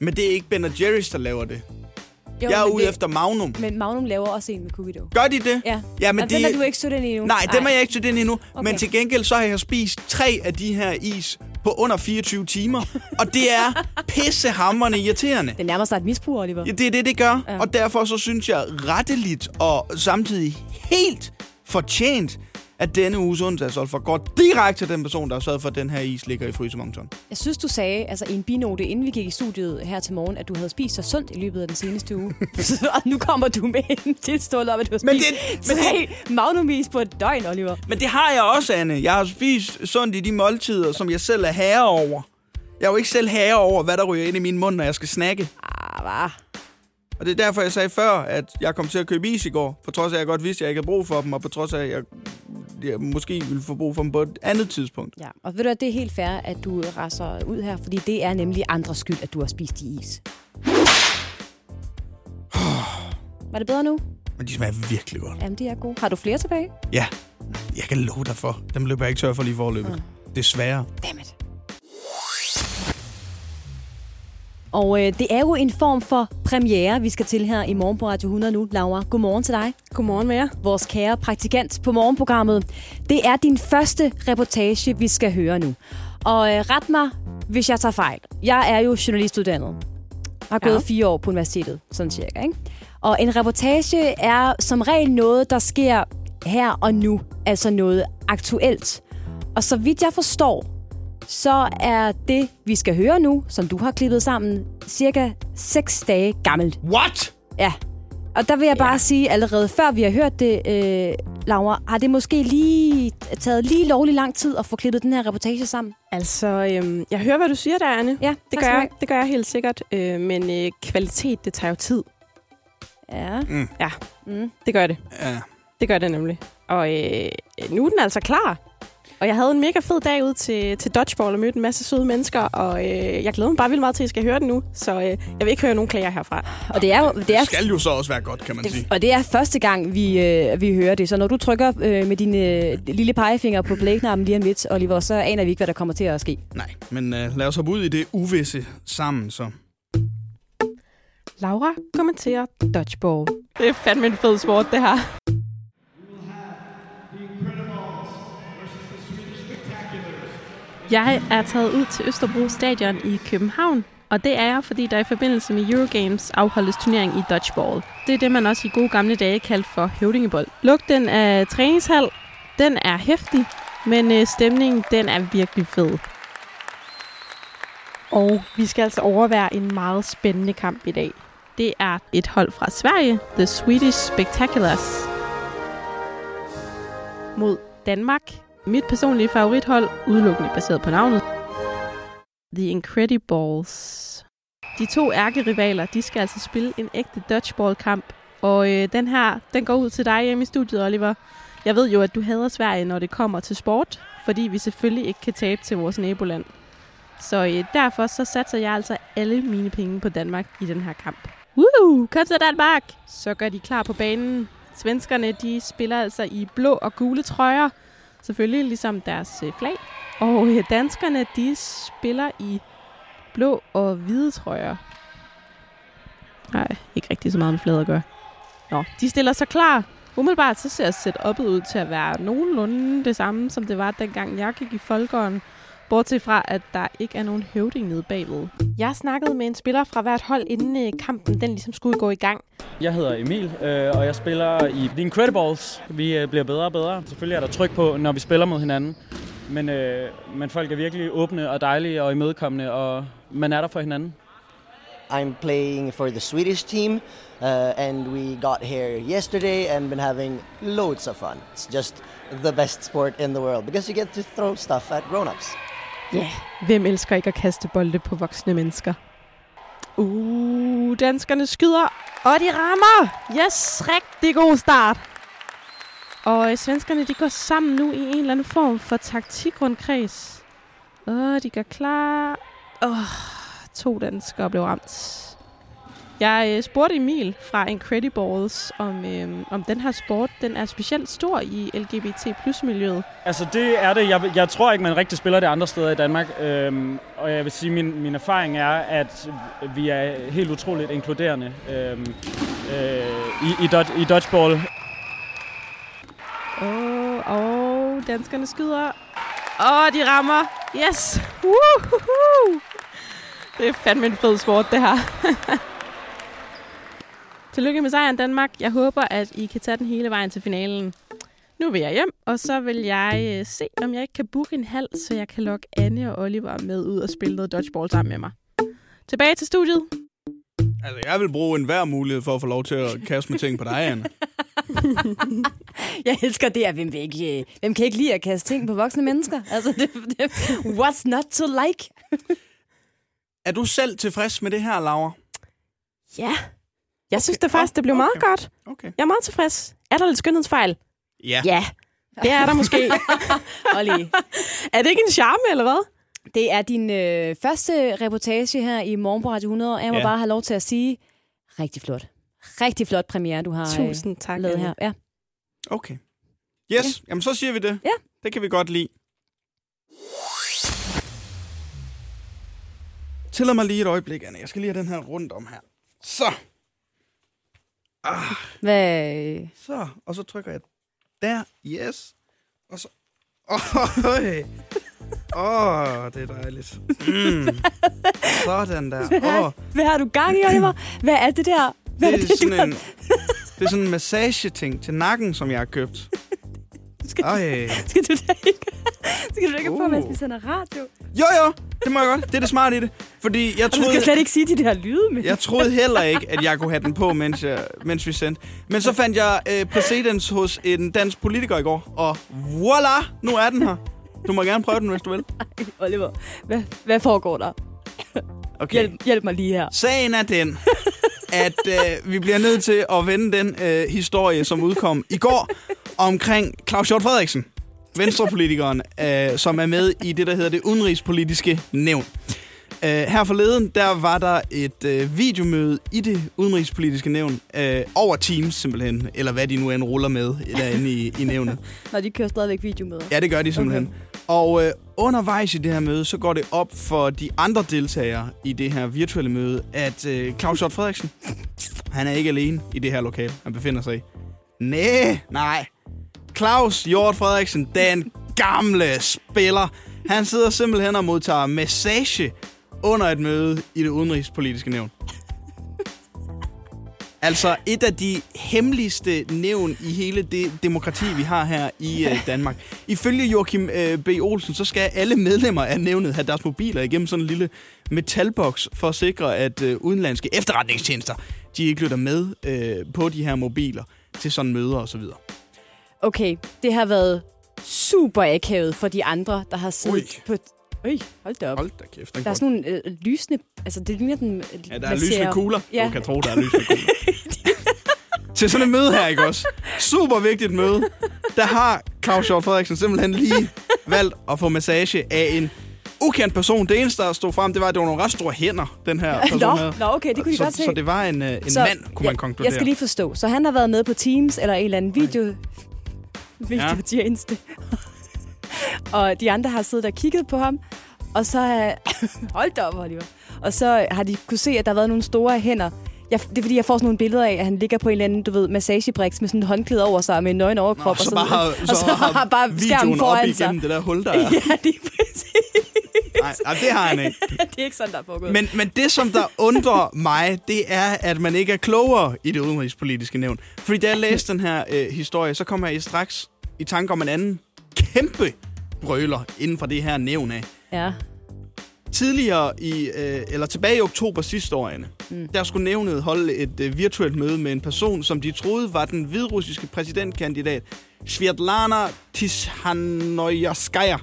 Speaker 3: Men det er ikke Ben Jerry's, der laver det.
Speaker 2: Jo,
Speaker 3: Jeg er ude
Speaker 2: det,
Speaker 3: efter Magnum.
Speaker 2: Men Magnum laver også en med cookie dough.
Speaker 3: Gør de det?
Speaker 2: Ja,
Speaker 3: ja men
Speaker 2: og
Speaker 3: det...
Speaker 2: den er du ikke stødt ind i endnu.
Speaker 3: Nej, dem er jeg ikke til den endnu. Okay. Men til gengæld så har jeg spist tre af de her is på under 24 timer. og det er pissehammerende irriterende.
Speaker 2: Det nærmer sig et misbrug, Oliver.
Speaker 3: Ja, det er det, det gør.
Speaker 2: Ja.
Speaker 3: Og derfor så synes jeg retteligt og samtidig helt fortjent, at denne uges onsdagsolfer går direkte til den person, der har sørget for, at den her is ligger i frysemontoren.
Speaker 2: Jeg synes, du sagde altså, i en binote, inden vi gik i studiet her til morgen, at du havde spist så sundt i løbet af den seneste uge. og nu kommer du med en tilståelse om, at du har
Speaker 3: Men
Speaker 2: spist
Speaker 3: det- men
Speaker 2: tre magnumis på et døgn, Oliver.
Speaker 3: Men det har jeg også, Anne. Jeg har spist sundt i de måltider, som jeg selv er herre over. Jeg er jo ikke selv herre over, hvad der ryger ind i min mund, når jeg skal snakke.
Speaker 2: Ah, hvad?
Speaker 3: Og det er derfor, jeg sagde før, at jeg kom til at købe is i går. På trods af, at jeg godt vidste, at jeg ikke havde brug for dem, og på trods af, at jeg, jeg måske ville få brug for dem på et andet tidspunkt.
Speaker 2: Ja, og ved du, at det er helt fair, at du raser ud her, fordi det er nemlig andres skyld, at du har spist de is. Var det bedre nu?
Speaker 3: Men de smager virkelig godt.
Speaker 2: Jamen, de er gode. Har du flere tilbage?
Speaker 3: Ja, jeg kan love dig for. Dem løber jeg ikke tør for lige forløbet. Mm. Desværre.
Speaker 2: Dammit. Og øh, det er jo en form for premiere, vi skal til her i morgen på Radio 100 nu. Laura, godmorgen til dig.
Speaker 5: Godmorgen med jer.
Speaker 2: Vores kære praktikant på morgenprogrammet. Det er din første reportage, vi skal høre nu. Og øh, ret mig, hvis jeg tager fejl. Jeg er jo journalistuddannet. Har gået
Speaker 5: Ja.
Speaker 2: fire år på universitetet, sådan cirka. Ikke? Og en reportage er som regel noget, der sker her og nu. Altså noget aktuelt. Og så vidt jeg forstår, så er det, vi skal høre nu, som du har klippet sammen, cirka 6 dage gammelt.
Speaker 3: What?
Speaker 2: Ja. Og der vil jeg bare ja. sige, allerede før vi har hørt det, øh, Laura, har det måske lige taget lige lovlig lang tid at få klippet den her reportage sammen?
Speaker 5: Altså, øhm, jeg hører, hvad du siger der, Anne.
Speaker 2: Ja,
Speaker 5: Det gør, jeg, det gør jeg helt sikkert. Øh, men øh, kvalitet, det tager jo tid.
Speaker 2: Ja.
Speaker 5: Ja,
Speaker 2: Mm.
Speaker 5: det gør det.
Speaker 3: Ja.
Speaker 5: Det gør det nemlig. Og øh, nu er den altså klar. Og jeg havde en mega fed dag ud til, til dodgeball og mødte en masse søde mennesker, og øh, jeg glæder mig bare vildt meget til, at I skal høre den nu. Så øh, jeg vil ikke høre nogen klager herfra.
Speaker 2: Og det er jo... Det er,
Speaker 3: Det skal jo så også være godt, kan man sige.
Speaker 2: det, og det er første gang, vi, øh, vi hører det. Så når du trykker øh, med dine øh, lille pegefinger på play-knappen lige om lidt, Oliver, så aner vi ikke, hvad der kommer til at ske.
Speaker 3: Nej, men uh, lad os hoppe ud i det uvisse sammen, så.
Speaker 5: Laura kommenterer dodgeball. Det er fandme en fed sport, det her. Jeg er taget ud til Østerbro Stadion i København, og det er jeg, fordi der i forbindelse med Eurogames afholdes turnering i dodgeball. Det er det, man også i gode gamle dage kaldte for høvdingebold. Lugten af træningshal, den er hæftig, men øh, stemningen, den er virkelig fed. Og vi skal altså overvære en meget spændende kamp i dag. Det er et hold fra Sverige, The Swedish Spectaculars, mod Danmark. Mit personlige favorithold, udelukkende baseret på navnet. The Incredibles. De to ærkerivaler, de skal altså spille en ægte dodgeball-kamp. Og øh, den her, den går ud til dig hjemme i studiet, Oliver. Jeg ved jo, at du hader Sverige, når det kommer til sport, fordi vi selvfølgelig ikke kan tabe til vores naboland. Så øh, derfor så satser jeg altså alle mine penge på Danmark i den her kamp. Woo! Kom så Danmark! Så gør de klar på banen. Svenskerne de spiller altså i blå og gule trøjer. Selvfølgelig ligesom deres øh, flag. Og øh, danskerne de spiller i blå og hvide trøjer. Nej, ikke rigtig så meget med flaget at gøre. Nå, de stiller sig klar. Umiddelbart så ser setup'et ud til at være nogenlunde det samme, som det var dengang jeg gik i folkeånden. Bortset fra, at der ikke er nogen høvding nede bagved. Jeg snakkede med en spiller fra hvert hold, inden øh, kampen den ligesom skulle gå i gang.
Speaker 6: Jeg hedder Emil, øh, og jeg spiller i The Incredibles. Vi øh, bliver bedre og bedre. Selvfølgelig er der tryk på, når vi spiller mod hinanden. Men, øh, men folk er virkelig åbne og dejlige og imødekommende, og man er der for hinanden.
Speaker 7: I'm playing for the Swedish team, uh, and we got here yesterday and been having loads of fun. It's just the best sport in the world because you get to throw stuff at grown-ups.
Speaker 5: Ja, yeah. hvem elsker ikke at kaste bolde på voksne mennesker? Uh, danskerne skyder, og de rammer! Yes, rigtig god start. Og øh, svenskerne, de går sammen nu i en eller anden form for taktikrundkreds. Åh, de går klar. Åh, to danskere blev ramt. Jeg øh, spurgte Emil fra Incredibles, om, øh, om den her sport den er specielt stor i LGBT plus miljøet.
Speaker 6: Altså det er det. Jeg, jeg tror ikke, man rigtig spiller det andre steder i Danmark. Øhm, og jeg vil sige, min, min erfaring er, at vi er helt utroligt inkluderende øhm, øh, i, i, dodge, i dodgeball.
Speaker 5: Åh, oh, oh, danskerne skyder. Åh, oh, de rammer. Yes! Woohoo! Det er fandme en fed sport, det her. Tillykke med sejren, Danmark. Jeg håber, at I kan tage den hele vejen til finalen. Nu vil jeg hjem, og så vil jeg øh, se, om jeg ikke kan booke en halv, så jeg kan lokke Anne og Oliver med ud og spille noget dodgeball sammen med mig. Tilbage til studiet.
Speaker 3: Altså, jeg vil bruge enhver mulighed for at få lov til at kaste med ting på dig, Anne.
Speaker 2: Jeg elsker det, at hvem, vil ikke, øh, hvem kan ikke lide at kaste ting på voksne mennesker? Altså, det, det, what's not to like?
Speaker 3: Er du selv tilfreds med det her, Laura?
Speaker 5: Ja. Jeg synes det faktisk, det blev meget
Speaker 3: okay.
Speaker 5: godt.
Speaker 3: Okay.
Speaker 5: Jeg er meget tilfreds. Er der lidt skønhedsfejl?
Speaker 3: Ja.
Speaker 5: Ja, det er der måske.
Speaker 2: Olli,
Speaker 5: er det ikke en charme, eller hvad?
Speaker 2: det er din øh, første reportage her i Morgen på Radio 100, og jeg må
Speaker 3: Ja.
Speaker 2: bare have lov til at sige, rigtig flot. Rigtig flot premiere, du har øh,
Speaker 5: Tusind tak.
Speaker 2: lavet her. Ja.
Speaker 3: Okay. Yes, jamen så siger vi det.
Speaker 2: Ja.
Speaker 3: Det kan vi godt lide. Tillad mig lige et øjeblik, Anne. Jeg skal lige have den her rundt om her. Så. Ah,
Speaker 2: Hvad,
Speaker 3: så. Og så trykker jeg der. Yes. Og så... Åh, oh, oh, det er dejligt. Mm. Sådan der. Åh, oh,
Speaker 2: hvad har du gang i, Oliver? Hvad er det der? Hvad
Speaker 3: det, er
Speaker 2: du
Speaker 3: sådan en, det er sådan en massageting til nakken, som jeg har købt.
Speaker 2: Skal,
Speaker 3: Ej.
Speaker 2: skal du da ikke, skal du da ikke på,
Speaker 3: Uh.
Speaker 2: mens vi sender radio?
Speaker 3: Jo, jo, det må jeg godt. Det er det smarte i det. Fordi jeg
Speaker 2: Og du skal
Speaker 3: troede,
Speaker 2: slet ikke sige de der lyde med.
Speaker 3: jeg troede heller ikke, at jeg kunne have den på, mens, jeg, mens vi sendte. Men så fandt jeg øh, præcedens hos en dansk politiker i går, og voila, nu er den her. Du må gerne prøve den, hvis du vil.
Speaker 2: Oliver, hvad, hvad foregår der?
Speaker 3: Okay.
Speaker 2: Hjælp, hjælp mig lige her.
Speaker 3: Sagen er den, at øh, vi bliver nødt til at vende den øh, historie, som udkom i går, omkring Claus Hjort Frederiksen, venstrepolitikeren, øh, som er med i det, der hedder det udenrigspolitiske nævn. Øh, her forleden, der var der et øh, videomøde i det udenrigspolitiske nævn, øh, over Teams simpelthen, eller hvad de nu end ruller med derinde i, i nævnet.
Speaker 2: Når de kører stadigvæk videomøder.
Speaker 3: Ja, det gør de simpelthen. Og øh, undervejs i det her møde, så går det op for de andre deltagere i det her virtuelle møde, at øh, Claus Hjort Frederiksen, han er ikke alene i det her lokale, han befinder sig i. Næh, nej. Claus Hjort Frederiksen, den gamle spiller, han sidder simpelthen og modtager massage under et møde i det udenrigspolitiske nævn. Altså et af de hemmeligste nævn i hele det demokrati, vi har her i øh, Danmark. Ifølge Joachim øh, B. Olsen, så skal alle medlemmer af nævnet have deres mobiler igennem sådan en lille metalboks for at sikre, at øh, udenlandske efterretningstjenester, de ikke lytter med øh, på de her mobiler til sådan møder osv.
Speaker 2: Okay, det har været super akavet for de andre, der har siddet
Speaker 3: Ui.
Speaker 2: på... Øj, hold da op.
Speaker 3: Hold da kæft, den
Speaker 2: Der er sådan nogle øh, lysende... Altså, det ligner den...
Speaker 3: Ja, der er lysende kugler. Ja.
Speaker 2: Ja.
Speaker 3: Du kan tro, der er lysende kugler. Til sådan et møde her, ikke også? Super vigtigt møde. Der har Claus Hjort Frederiksen simpelthen lige valgt at få massage af en ukendt person. Det eneste, der stod frem, det var, at det var nogle ret store hænder, den her person
Speaker 2: Nå,
Speaker 3: havde.
Speaker 2: nå, okay, det kunne de
Speaker 3: så,
Speaker 2: godt se.
Speaker 3: Så det var en, øh, en
Speaker 2: Så,
Speaker 3: mand, kunne man
Speaker 2: jeg,
Speaker 3: konkludere.
Speaker 2: Jeg skal lige forstå. Så han har været med på Teams eller en eller anden video... videotjeneste. og de andre har siddet og kigget på ham. Og så... Hold da op, Oliver. Og så har de kunne se, at der har været nogle store hænder. Jeg, det er fordi, jeg får sådan nogle billeder af, at han ligger på en eller anden, du ved, massagebriks med sådan en håndklæde over sig og med en nøgen overkrop.
Speaker 3: Nå,
Speaker 2: og
Speaker 3: så, bare har,
Speaker 2: og så har bare skærmen
Speaker 3: op
Speaker 2: foran sig.
Speaker 3: igennem det der hul, der er.
Speaker 2: Ja, det er præcis.
Speaker 3: Nej, det har han ikke.
Speaker 2: det er ikke sådan, der er foregået.
Speaker 3: Men, men det, som der undrer mig, det er, at man ikke er klogere i det udenrigspolitiske nævn. Fordi da jeg læste den her øh, historie, så kom jeg i straks i tanke om en anden kæmpe brøler inden for det her nævn af.
Speaker 2: Ja.
Speaker 3: Tidligere i, øh, eller tilbage i oktober sidste år, Anne, mm. der skulle nævnet holde et øh, virtuelt møde med en person, som de troede var den hvidrussiske præsidentkandidat, Svetlana Tishanovskaya.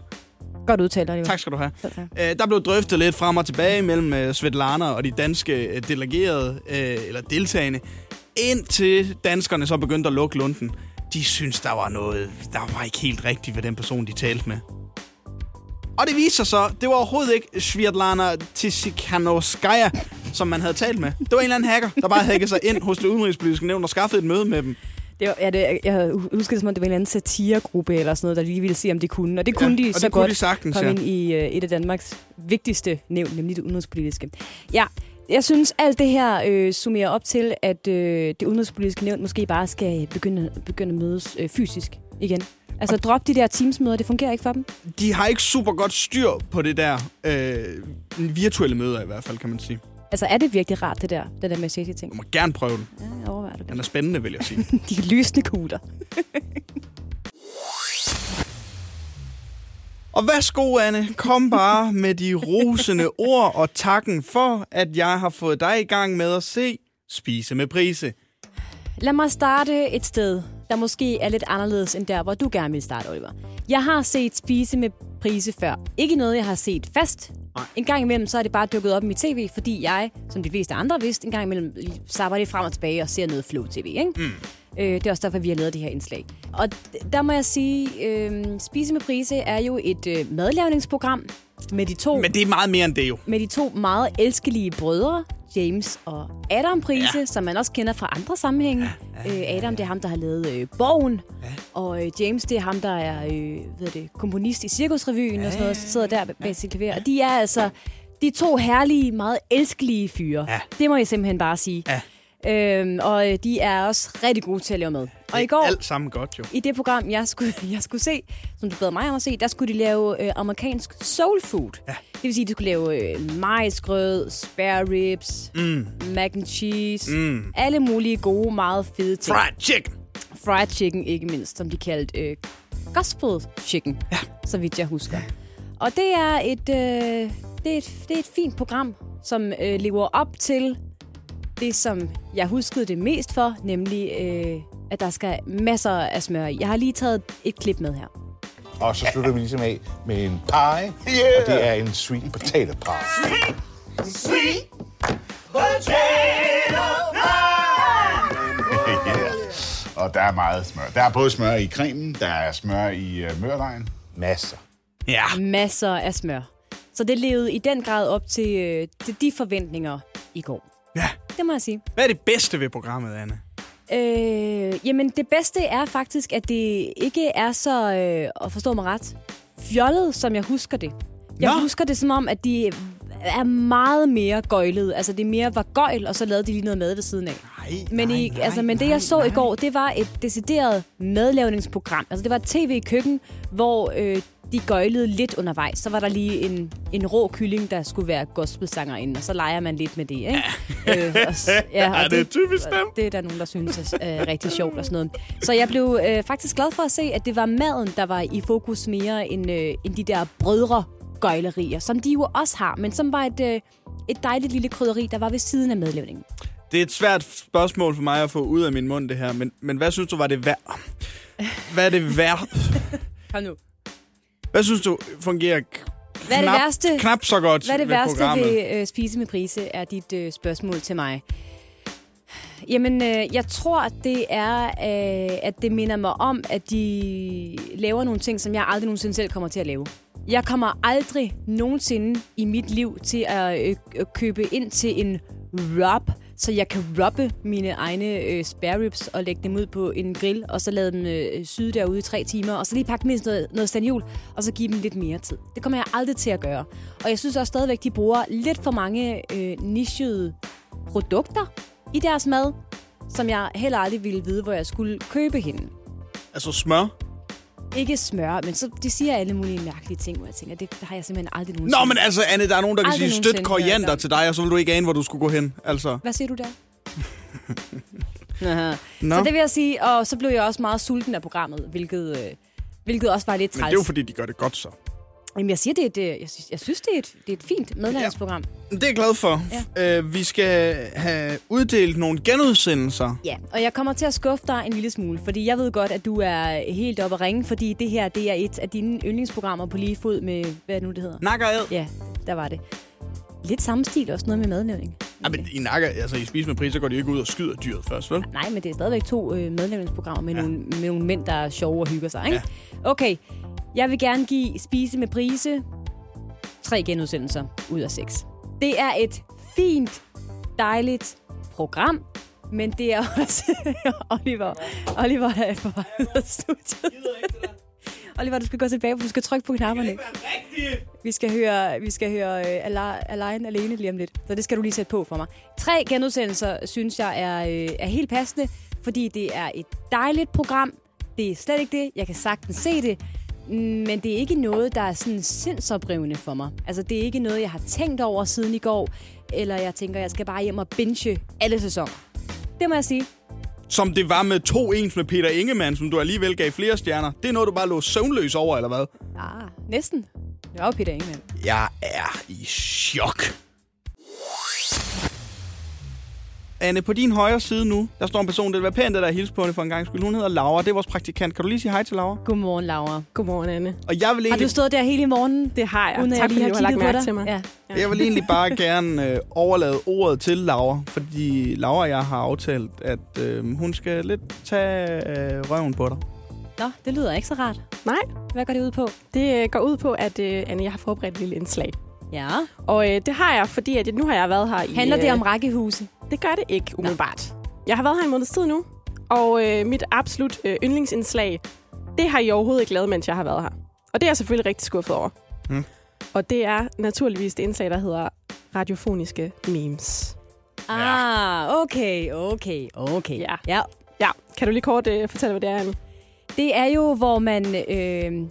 Speaker 2: Godt udtalt, Oliver.
Speaker 3: Tak skal du have.
Speaker 2: Tak.
Speaker 3: Øh, der blev drøftet lidt frem og tilbage mellem øh, Svetlana og de danske øh, delegerede, øh, eller deltagende, indtil danskerne så begyndte at lukke lunden. De synes, der var noget, der var ikke helt rigtigt ved den person, de talte med. Og det viser sig så, det var overhovedet ikke Svetlana Tishanovskaya, som man havde talt med. Det var en eller anden hacker, der bare hackede sig ind hos det udenrigspolitiske nævn og skaffede et møde med dem.
Speaker 2: Det var, ja, det, jeg husker det som om, det var en eller anden satiregruppe eller sådan noget, der lige ville se, om de kunne. Og det kunne
Speaker 3: Ja,
Speaker 2: de
Speaker 3: og
Speaker 2: så
Speaker 3: det kunne
Speaker 2: godt
Speaker 3: de sagtens,
Speaker 2: komme
Speaker 3: ja.
Speaker 2: ind i uh, et af Danmarks vigtigste nævn, nemlig det udenrigspolitiske. Ja, jeg synes, alt det her øh, summerer op til, at øh, det udenrigspolitiske nævn måske bare skal begynde, begynde at mødes øh, fysisk igen. Altså, drop de der teamsmøder, det fungerer ikke for dem.
Speaker 3: De har ikke super godt styr på det der øh, virtuelle møder i hvert fald, kan man sige.
Speaker 2: Altså, er det virkelig rart, det der, det der med ting?
Speaker 3: Du må gerne prøve den.
Speaker 2: Ja, jeg overvejer det.
Speaker 3: Den er spændende, vil jeg sige.
Speaker 2: De lysende kugler.
Speaker 3: Og værsgo, Anne. Kom bare med de rosende ord og takken for, at jeg har fået dig i gang med at se Spise med Prise.
Speaker 2: Lad mig starte et sted, der måske er lidt anderledes end der, hvor du gerne vil starte, Oliver. Jeg har set Spise med Prise før. Ikke noget, jeg har set fast.
Speaker 3: Nej.
Speaker 2: En gang imellem, så er det bare dukket op i mit tv, fordi jeg, som de fleste andre vidste, en gang imellem sapper det frem og tilbage og ser noget Flow TV, ikke? Mm. Øh, det er også derfor, vi har lavet det her indslag. Og der må jeg sige, øh, Spise med Prise er jo et øh, madlavningsprogram med de to
Speaker 3: Men det er meget mere end det jo.
Speaker 2: med de to meget elskelige brødre, James og Adam Prise, ja. som man også kender fra andre sammenhænge. Ja, ja, ja, ja. Adam, det er ham, der har lavet øh, Borgen, ja. og øh, James, det er ham, der er øh, hvad det, komponist i Cirkusrevyen ja, og sådan noget, så sidder der bag sit klaver. Og de er altså de to herlige, meget elskelige fyre.
Speaker 3: Ja.
Speaker 2: Det må jeg simpelthen bare sige.
Speaker 3: Ja.
Speaker 2: Øhm, og øh, de er også rigtig gode til at lave mad. Og i går,
Speaker 3: alt sammen godt jo.
Speaker 2: i det program, jeg skulle, jeg skulle se, som du bad mig om at se, der skulle de lave øh, amerikansk soul food.
Speaker 3: Ja.
Speaker 2: Det vil sige, de skulle lave øh, majsgrød, spare ribs,
Speaker 3: Mm.
Speaker 2: mac and cheese,
Speaker 3: Mm.
Speaker 2: alle mulige gode, meget fede ting.
Speaker 3: Fried chicken.
Speaker 2: Fried chicken, ikke mindst, som de kaldte øh, gospel chicken,
Speaker 3: Ja.
Speaker 2: så vidt jeg husker. Og det er et, øh, det er et, det er et fint program, som øh, lever op til det, som jeg huskede det mest for, nemlig øh, at der skal masser af smør i. Jeg har lige taget et klip med her.
Speaker 8: Og så slutter vi ligesom af med en pie,
Speaker 4: Yeah.
Speaker 8: og det er en sweet potato pie.
Speaker 4: Sweet potato
Speaker 8: yeah. Og der er meget smør. Der er både smør i cremen, der er smør i uh, mørdejen. Masser.
Speaker 3: Ja.
Speaker 2: Masser af smør. Så det levede i den grad op til, øh, til de forventninger i går.
Speaker 3: Ja.
Speaker 2: Det må jeg sige.
Speaker 3: Hvad er det bedste ved programmet, Anne?
Speaker 2: Øh, jamen, det bedste er faktisk, at det ikke er så, øh, at forstå mig ret, fjollet, som jeg husker det. Jeg
Speaker 3: Nå.
Speaker 2: husker det som om, at de er meget mere gøjlede. Altså, det mere var gøjl, og så lavede de lige noget mad ved siden af.
Speaker 3: Nej,
Speaker 2: Men, i, altså, men det, jeg så i går, det var et decideret madlavningsprogram. Altså, det var et tv-køkken, hvor øh, de gøjlede lidt undervejs. Så var der lige en, en rå kylling, der skulle være gospelsanger og så leger man lidt med det, ikke? øh, og, ja, og
Speaker 3: Ja, det er typisk dem.
Speaker 2: Det er der nogen, der synes er øh, rigtig sjovt og sådan noget. Så jeg blev øh, faktisk glad for at se, at det var maden, der var i fokus mere end, øh, end de der brødre gøjlerier, som de jo også har, men som var et, øh, et dejligt lille krydderi, der var ved siden af madlavningen.
Speaker 3: Det er et svært spørgsmål for mig at få ud af min mund, det her. Men, men hvad synes du var det værd? Hvad er det værd?
Speaker 2: Kom nu.
Speaker 3: Hvad synes du fungerer k-
Speaker 2: Hvad er det
Speaker 3: knap,
Speaker 2: værste?
Speaker 3: knap så godt
Speaker 2: Hvad er det
Speaker 3: ved
Speaker 2: værste
Speaker 3: programmet?
Speaker 2: ved øh, Spise med Prise, er dit øh, spørgsmål til mig. Jamen, øh, jeg tror, det er, øh, at det minder mig om, at de laver nogle ting, som jeg aldrig nogensinde selv kommer til at lave. Jeg kommer aldrig nogensinde i mit liv til at øh, købe ind til en rub, så jeg kan rubbe mine egne øh, spare ribs og lægge dem ud på en grill, og så lade dem øh, syde derude i tre timer, og så lige pakke dem i noget, noget standjul, og så give dem lidt mere tid. Det kommer jeg aldrig til at gøre. Og jeg synes også stadigvæk, de bruger lidt for mange øh, nichede produkter i deres mad, som jeg heller aldrig ville vide, hvor jeg skulle købe hende.
Speaker 3: Altså smør?
Speaker 2: Ikke smør, men så de siger alle mulige mærkelige ting, hvor jeg tænker, det har jeg simpelthen aldrig nogensinde.
Speaker 3: Nå, men altså, Anne, der er nogen, der kan
Speaker 2: Aldrig
Speaker 3: sige støt koriander til dig, og så vil du ikke ane, hvor du skulle gå hen. Altså,
Speaker 2: Hvad siger du der?
Speaker 3: Nå.
Speaker 2: Så det vil jeg sige, og så blev jeg også meget sulten af programmet, hvilket, øh, hvilket også var lidt
Speaker 3: men
Speaker 2: træls.
Speaker 3: det er jo fordi, de gør det godt så.
Speaker 2: Jamen, jeg siger, det er et, øh, jeg, synes, jeg synes, det er et, det er et fint medlemsprogram.
Speaker 3: Det er jeg glad for. Ja. Øh, vi skal have uddelt nogle genudsendelser.
Speaker 2: Ja, og jeg kommer til at skuffe dig en lille smule, fordi jeg ved godt, at du er helt oppe at ringe, fordi det her det er et af dine yndlingsprogrammer på lige fod med, hvad nu det hedder?
Speaker 3: Nakker ad.
Speaker 2: Ja, der var det. Lidt samme stil, også noget med madlavning.
Speaker 3: Ja, men i nakker, altså i Spis med Pris, så går de ikke ud og skyder dyret først, vel?
Speaker 2: Nej, men det er stadigvæk to øh, madlavningsprogrammer med,
Speaker 3: Ja.
Speaker 2: ja. nogle, med nogle mænd, der er sjove og hygger sig, ikke? Ja. Okay, jeg vil gerne give Spise med Prise tre genudsendelser ud af seks. Det er et fint, dejligt program, men det er også Oliver. Oliver er på vej ud af studiet. Oliver, du skal gå tilbage, for du skal trykke på knapperne. Vi skal høre, vi skal høre uh, Align alene lige om lidt. Så det skal du lige sætte på for mig. Tre genudsendelser synes jeg er, uh, er helt passende, fordi det er et dejligt program. Det er slet ikke det. Jeg kan sagtens se det. Men det er ikke noget, der er sådan sindsoprivende for mig. Altså, det er ikke noget, jeg har tænkt over siden i går. Eller jeg tænker, jeg skal bare hjem og binge alle sæsoner. Det må jeg sige.
Speaker 3: Som det var med to ens med Peter Ingemann, som du alligevel gav flere stjerner. Det er noget, du bare lå søvnløs over, eller hvad?
Speaker 2: Ah, næsten. Det var Peter Ingemann.
Speaker 3: Jeg er i chok. Anne, på din højre side nu, der står en person, det vil være pænt, at der er hils på hende for en gang skyld. Hun hedder Laura, det er vores praktikant. Kan du lige sige hej til Laura?
Speaker 2: Godmorgen, Laura.
Speaker 5: Godmorgen, Anne.
Speaker 3: Og jeg vil
Speaker 2: Har
Speaker 3: egentlig,
Speaker 2: du stået der hele i morgen?
Speaker 5: Det har jeg.
Speaker 2: Uden
Speaker 5: tak
Speaker 2: jeg lige
Speaker 5: fordi
Speaker 2: har
Speaker 5: du har lagt mærke til mig.
Speaker 2: Ja.
Speaker 3: jeg vil egentlig bare gerne øh, overlade ordet til Laura, fordi Laura og jeg har aftalt, at øh, hun skal lidt tage øh, røven på dig.
Speaker 2: Nå, det lyder ikke så rart.
Speaker 5: Nej,
Speaker 2: Hvad går det ud på?
Speaker 5: det øh, går ud på, at øh, Anne, jeg har forberedt et lille indslag.
Speaker 2: Ja.
Speaker 5: Og øh, det har jeg, fordi at, nu har jeg været her i...
Speaker 2: Handler det
Speaker 5: øh,
Speaker 2: om rækkehuse?
Speaker 5: Det gør det ikke, umiddelbart. Jeg har været her en måneds tid nu, og øh, mit absolut øh, yndlingsindslag, det har I overhovedet ikke lavet, mens jeg har været her. Og det er jeg selvfølgelig rigtig skuffet over.
Speaker 3: Mm.
Speaker 5: Og det er naturligvis det indslag, der hedder radiofoniske memes.
Speaker 2: Ah, okay, okay, okay.
Speaker 5: Ja.
Speaker 2: ja.
Speaker 5: Ja, kan du lige kort øh, fortælle, hvad det er, Anne?
Speaker 2: Det er jo, hvor man øh,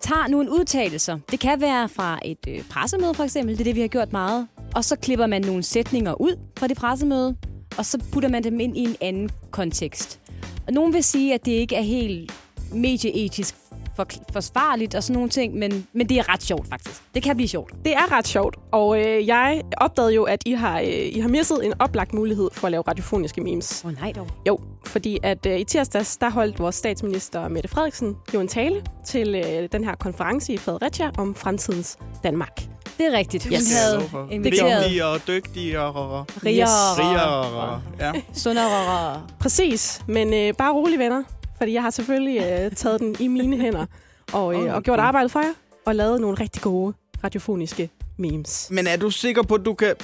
Speaker 2: tager nogle udtalelser. Det kan være fra et øh, pressemøde, for eksempel. Det er det, vi har gjort meget. Og så klipper man nogle sætninger ud fra det pressemøde, og så putter man dem ind i en anden kontekst. Og nogen vil sige, at det ikke er helt medieetisk for, forsvarligt og sådan nogle ting, men, men det er ret sjovt, faktisk. Det kan blive sjovt.
Speaker 5: Det er ret sjovt, og øh, jeg opdagede jo, at I har, øh, I har misset en oplagt mulighed for at lave radiofoniske memes.
Speaker 2: Åh oh, nej dog.
Speaker 5: Jo, fordi at øh, i tirsdags, der holdt vores statsminister Mette Frederiksen jo en tale til øh, den her konference i Fredericia om fremtidens Danmark.
Speaker 2: Det er rigtigt. Hun
Speaker 5: Yes.
Speaker 2: havde inviteret
Speaker 3: Vigtige og dygtige og...
Speaker 2: rigere,
Speaker 3: Rigere og... Ja.
Speaker 2: sundere.
Speaker 5: Præcis, men øh, bare rolig venner, fordi jeg har selvfølgelig øh, taget den i mine hænder og, øh, og gjort arbejdet for jer og lavet nogle rigtig gode radiofoniske memes.
Speaker 3: Men er du sikker på, at du kan...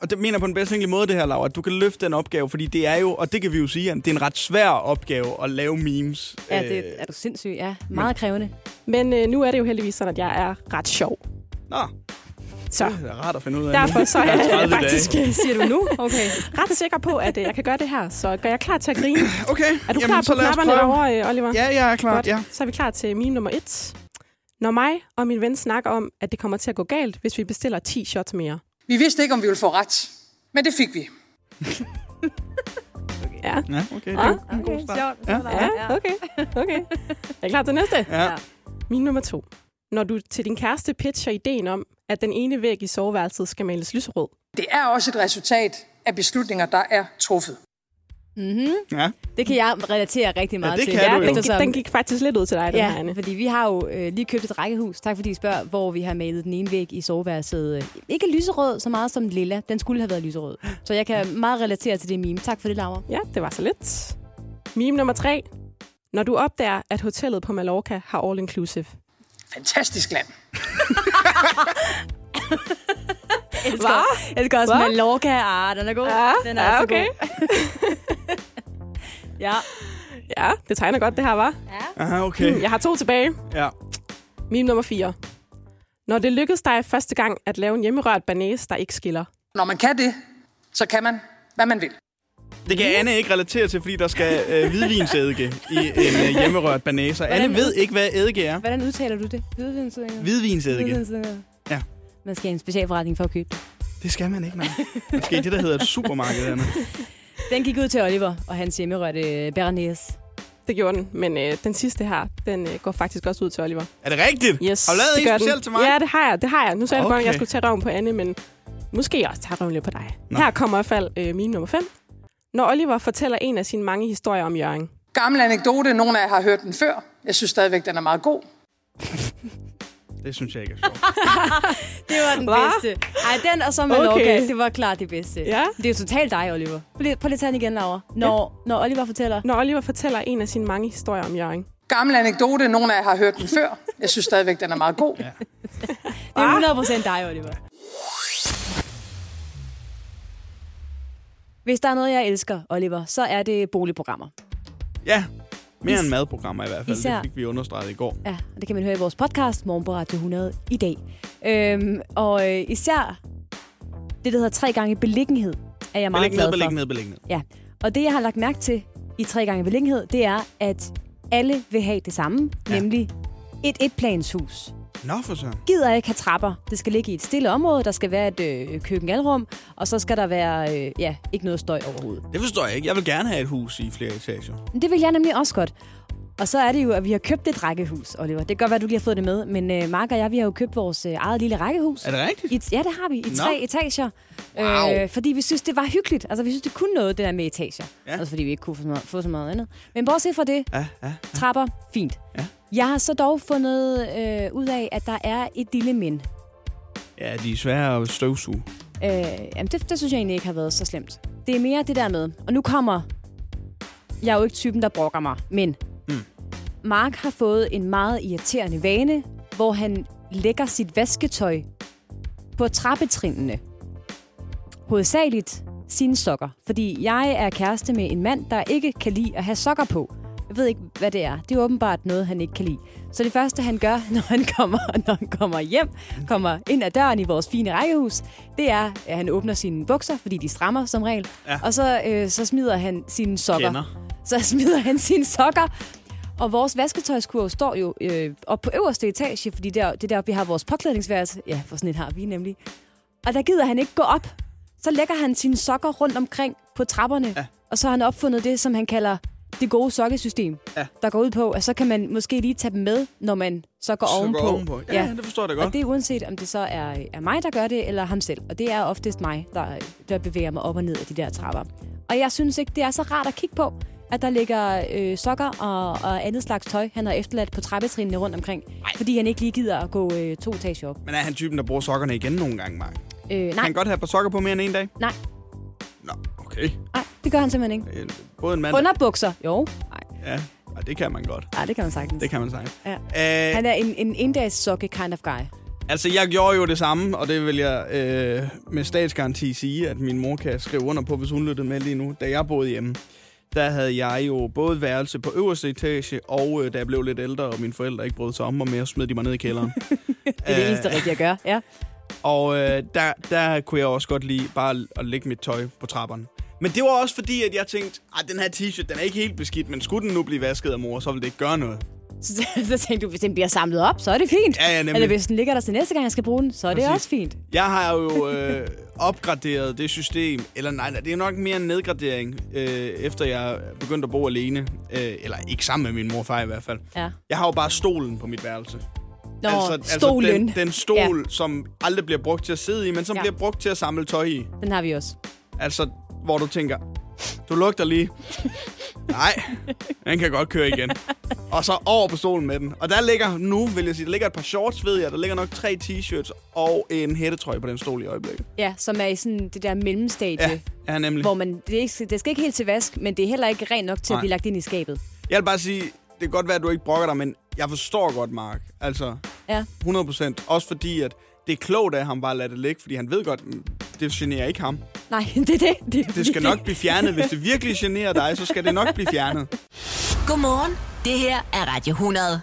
Speaker 3: Og det mener på den bedst tænkelige måde, det her, Laura. At du kan løfte den opgave, fordi det er jo... Og det kan vi jo sige, at det er en ret svær opgave at lave memes.
Speaker 2: Ja,
Speaker 3: Øh,
Speaker 2: det er du sindssyg. Ja, meget krævende.
Speaker 5: Men øh, nu er det jo heldigvis sådan, at jeg er ret sjov.
Speaker 3: Nå,
Speaker 5: Så
Speaker 3: det er rart at finde ud af.
Speaker 5: derfor så er jeg
Speaker 3: 30
Speaker 5: faktisk
Speaker 3: dage.
Speaker 2: Siger du nu? Okay.
Speaker 5: ret sikker på, at øh, jeg kan gøre det her. Så gør jeg klar til at grine.
Speaker 3: Okay,
Speaker 5: Er du
Speaker 3: jamen,
Speaker 5: klar på knapperne derovre, øh, Oliver?
Speaker 3: Ja, jeg er klar.
Speaker 5: Godt.
Speaker 3: Ja.
Speaker 5: Så er vi klar til meme nummer et. Når mig og min ven snakker om, at det kommer til at gå galt, hvis vi bestiller 10 shots mere.
Speaker 9: Vi vidste ikke, om vi ville få ret, men det fik vi.
Speaker 5: Ja,
Speaker 3: Ja, okay. Det
Speaker 5: Ah,
Speaker 3: er jo en god start.
Speaker 2: sjovt.
Speaker 3: Ja.
Speaker 5: ja okay. okay. Er I klar til næste?
Speaker 3: Ja.
Speaker 5: Meme nummer to. Når du til din kæreste pitcher ideen om, at den ene væg i soveværelset skal males lyserød.
Speaker 9: Det er også et resultat af beslutninger, der er truffet.
Speaker 2: Mm-hmm.
Speaker 3: ja.
Speaker 2: Det kan jeg relatere rigtig meget
Speaker 3: det
Speaker 2: til.
Speaker 3: kan du jo.
Speaker 5: Den, gik, den gik faktisk lidt ud til dig, den her,
Speaker 2: Ja,
Speaker 5: Anne.
Speaker 2: fordi vi har jo øh, lige købt et rækkehus, tak fordi I spørger, hvor vi har malet den ene væg i soveværelset. Øh, ikke lyserød så meget som lilla. Den skulle have været lyserød. Så jeg kan meget relatere til det meme. Tak for det, Laura.
Speaker 5: Ja, det var så lidt. Meme nummer tre. Når du opdager, at hotellet på Mallorca har all inclusive.
Speaker 9: Fantastisk land.
Speaker 2: Jeg elsker, jeg elsker også
Speaker 5: Hva?
Speaker 2: Mallorca. Ah, den er god.
Speaker 5: Ja,
Speaker 2: den er
Speaker 5: ja,
Speaker 2: så
Speaker 5: okay.
Speaker 2: god. ja.
Speaker 5: Ja, det tegner godt, det her, var.
Speaker 3: Aha, okay.
Speaker 5: Jeg har to tilbage.
Speaker 3: Ja.
Speaker 5: Meme nummer 4. Når det lykkedes dig første gang at lave en hjemmerørt banæs, der ikke skiller.
Speaker 9: Når man kan det, så kan man, hvad man vil.
Speaker 3: Det kan Anne ikke relatere til, fordi der skal øh, hvidvinsedike i en øh, hjemmerørt banæser. Anne
Speaker 2: Hvordan-
Speaker 3: ved ikke, hvad eddike er.
Speaker 2: Hvordan udtaler du det? Hvidvinsedike?
Speaker 3: Hvidvinsedike. Ja.
Speaker 2: Man skal i en specialforretning for at købe det.
Speaker 3: Det skal man ikke, man. Man skal i det, der hedder et supermarked, Anne.
Speaker 2: Den gik ud til Oliver og hans hjemmerørte øh, Bernays.
Speaker 5: Det gjorde den, men øh, den sidste her, den øh, går faktisk også ud til Oliver.
Speaker 3: Er det rigtigt?
Speaker 5: Yes,
Speaker 3: Har du lavet en specielt til mig?
Speaker 5: Ja, det har jeg. Det har jeg. Nu sagde okay. du godt, at jeg skulle tage røven på Anne, men måske også tage røven lidt på dig.
Speaker 3: Nå.
Speaker 5: Her kommer i hvert fald øh, min nummer 5. Når Oliver fortæller en af sine mange historier om Jørgen.
Speaker 9: Gammel anekdote, nogle af jer har hørt den før. Jeg synes stadigvæk, den er meget god.
Speaker 3: Det synes jeg ikke er sjovt.
Speaker 2: Det var den
Speaker 5: Hva?
Speaker 2: bedste. Ej, den og så Mallorca,
Speaker 5: Okay.
Speaker 2: det var klart det bedste.
Speaker 5: Ja.
Speaker 2: Det er jo totalt dig, Oliver. Prøv lige, at tage den igen, Laura. Når, når Oliver fortæller...
Speaker 5: Når Oliver fortæller en af sine mange historier om Jørgen.
Speaker 9: Gammel anekdote, nogle af jer har hørt den før. Jeg synes stadigvæk, den er meget god.
Speaker 2: Det er 100% dig, Oliver. Hvis der er noget, jeg elsker, Oliver, så er det boligprogrammer.
Speaker 3: Ja, mere end madprogrammer i hvert fald.
Speaker 2: Især-
Speaker 3: Det fik vi understreget i går.
Speaker 2: Ja, og det kan man høre i vores podcast, Morgen på Radio 100 i dag. Øhm, og øh, især det, der hedder tre gange beliggenhed, er jeg meget glad for.
Speaker 3: beliggenhed, beliggenhed.
Speaker 2: Ja, og det, jeg har lagt mærke til i tre gange beliggenhed, det er, at alle vil have det samme,
Speaker 3: ja.
Speaker 2: nemlig et etplanshus.
Speaker 3: Nå for søren.
Speaker 2: Gider ikke have trapper. Det skal ligge i et stille område, der skal være et øh, køkkenalrum, og så skal der være øh, ja, ikke noget støj overhovedet.
Speaker 3: Det forstår jeg ikke. Jeg vil gerne have et hus i flere etager.
Speaker 2: Men Det vil jeg nemlig også godt. Og så er det jo, at vi har købt et rækkehus, Oliver. Det kan godt være, at du lige har fået det med, men øh, Mark og jeg, vi har jo købt vores øh, eget lille rækkehus.
Speaker 3: Er det rigtigt?
Speaker 2: I, ja, det har vi. I
Speaker 3: Nå.
Speaker 2: tre etager.
Speaker 3: Wow.
Speaker 2: Øh, fordi vi synes, det var hyggeligt. Altså, vi synes, det kunne noget, det der med etager.
Speaker 3: Ja.
Speaker 2: Ja. Altså, fordi vi ikke kunne få så, meget, få så meget andet. Men bortset fra det,
Speaker 3: Ja, ja.
Speaker 2: trapper, fint.
Speaker 3: Ja.
Speaker 2: Jeg har så dog fundet øh, ud af, at der er et lille men.
Speaker 3: Ja, de er svære at støvsuge.
Speaker 2: Øh, jamen, det, det synes jeg egentlig ikke har været så slemt. Det er mere det der med, og nu kommer... Jeg er jo ikke typen, der brokker mig, men...
Speaker 3: Mm.
Speaker 2: Mark har fået en meget irriterende vane, hvor han lægger sit vasketøj på trappetrinene. Hovedsageligt sine sokker. Fordi jeg er kæreste med en mand, der ikke kan lide at have sokker på. Jeg ved ikke, hvad det er. Det er åbenbart noget, han ikke kan lide. Så det første, han gør, når han kommer, når han kommer hjem, kommer ind ad døren i vores fine rækkehus, det er, at han åbner sine bukser, fordi de strammer som regel.
Speaker 3: Ja.
Speaker 2: Og så, øh, så smider han sine sokker.
Speaker 3: Kender.
Speaker 2: Så smider han sine sokker. Og vores vasketøjskurv står jo øh, op på øverste etage, fordi der, det er der, vi har vores påklædningsværelse. Ja, for sådan et har vi nemlig. Og der gider han ikke gå op. Så lægger han sine sokker rundt omkring på trapperne.
Speaker 3: Ja.
Speaker 2: Og så har han opfundet det, som han kalder det gode sokkesystem.
Speaker 3: Ja.
Speaker 2: Der går ud på, at så kan man måske lige tage dem med, når man så går
Speaker 3: Så
Speaker 2: ovenpå.
Speaker 3: går ovenpå. Ja, ja, det forstår jeg da
Speaker 2: Og
Speaker 3: godt.
Speaker 2: det er uanset, om det så er, er mig, der gør det, eller ham selv. Og det er oftest mig, der, der bevæger mig op og ned af de der trapper. Og jeg synes ikke, det er så rart at kigge på, at der ligger øh, sokker og, og andet slags tøj, han har efterladt på trappetrinene rundt omkring.
Speaker 3: Ej.
Speaker 2: Fordi han ikke lige gider at gå øh, to etager op.
Speaker 3: Men er han typen, der bruger sokkerne igen nogle gange, Mark?
Speaker 2: Øh,
Speaker 3: Kan
Speaker 2: nej,
Speaker 3: han godt have et par sokker på mere end en dag?
Speaker 2: Nej.
Speaker 3: Nå, okay.
Speaker 2: nej, det gør han simpelthen ikke.
Speaker 3: Øh, Både en mand...
Speaker 2: Underbukser, jo. Nej,
Speaker 3: Ja, Ej, det kan man godt.
Speaker 2: nej, det kan man sagtens.
Speaker 3: Det kan man sige.
Speaker 2: Ja.
Speaker 3: Øh,
Speaker 2: Han er en, en endags sokke kind of guy.
Speaker 3: Altså, jeg gjorde jo det samme, og det vil jeg øh, med statsgaranti sige, at min mor kan skrive under på, hvis hun lyttede med lige nu. Da jeg boede hjemme, der havde jeg jo både værelse på øverste etage, og øh, da jeg blev lidt ældre, og mine forældre ikke brød sig om mig mere, smed de mig ned i kælderen.
Speaker 2: Det er det eneste rigtige at gøre, ja.
Speaker 3: Og øh, der, der kunne jeg også godt lide bare at lægge mit tøj på trapperne. Men det var også fordi, at jeg tænkte, at den her t-shirt, den er ikke helt beskidt, men skulle den nu blive vasket af mor, så ville det ikke gøre noget.
Speaker 2: Så, så tænkte du, hvis den bliver samlet op, så er det fint.
Speaker 3: Ja, ja, nemlig.
Speaker 2: Eller hvis den ligger der til næste gang, jeg skal bruge den, så er det
Speaker 3: Præcis.
Speaker 2: også fint.
Speaker 3: Jeg har jo øh, opgraderet det system, eller nej, det er nok mere en nedgradering, øh, efter jeg begyndte at bo alene. Øh, eller ikke sammen med min mor og far i hvert fald.
Speaker 2: Ja.
Speaker 3: Jeg har jo bare stolen på mit værelse.
Speaker 2: Nå,
Speaker 3: altså,
Speaker 2: stolen.
Speaker 3: Altså den, den stol, ja. som aldrig bliver brugt til at sidde i, men som
Speaker 2: ja.
Speaker 3: bliver brugt til at samle tøj i.
Speaker 2: Den har vi også.
Speaker 3: Altså, hvor du tænker, du lugter lige. Nej, den kan godt køre igen. Og så over på stolen med den. Og der ligger nu, vil jeg sige, der ligger et par shorts, ved jeg. Der ligger nok tre t-shirts og en hættetrøje på den stol i øjeblikket.
Speaker 2: Ja, som er i sådan det der mellemstadie,
Speaker 3: Ja, ja nemlig.
Speaker 2: hvor man, det, er ikke, det skal ikke helt til vask, men det er heller ikke rent nok til at
Speaker 3: Nej.
Speaker 2: blive lagt ind i skabet.
Speaker 3: Jeg vil bare sige, det kan godt være, at du ikke brokker dig, men jeg forstår godt, Mark. Altså,
Speaker 2: Ja.
Speaker 3: 100 procent. Også fordi, at det er klogt af ham bare at lade det ligge, fordi han ved godt, det generer ikke ham.
Speaker 2: Nej, det er det. Det,
Speaker 3: Det skal nok blive fjernet. Hvis det virkelig generer dig, så skal det nok blive fjernet.
Speaker 1: Godmorgen. Det her er Radio 100.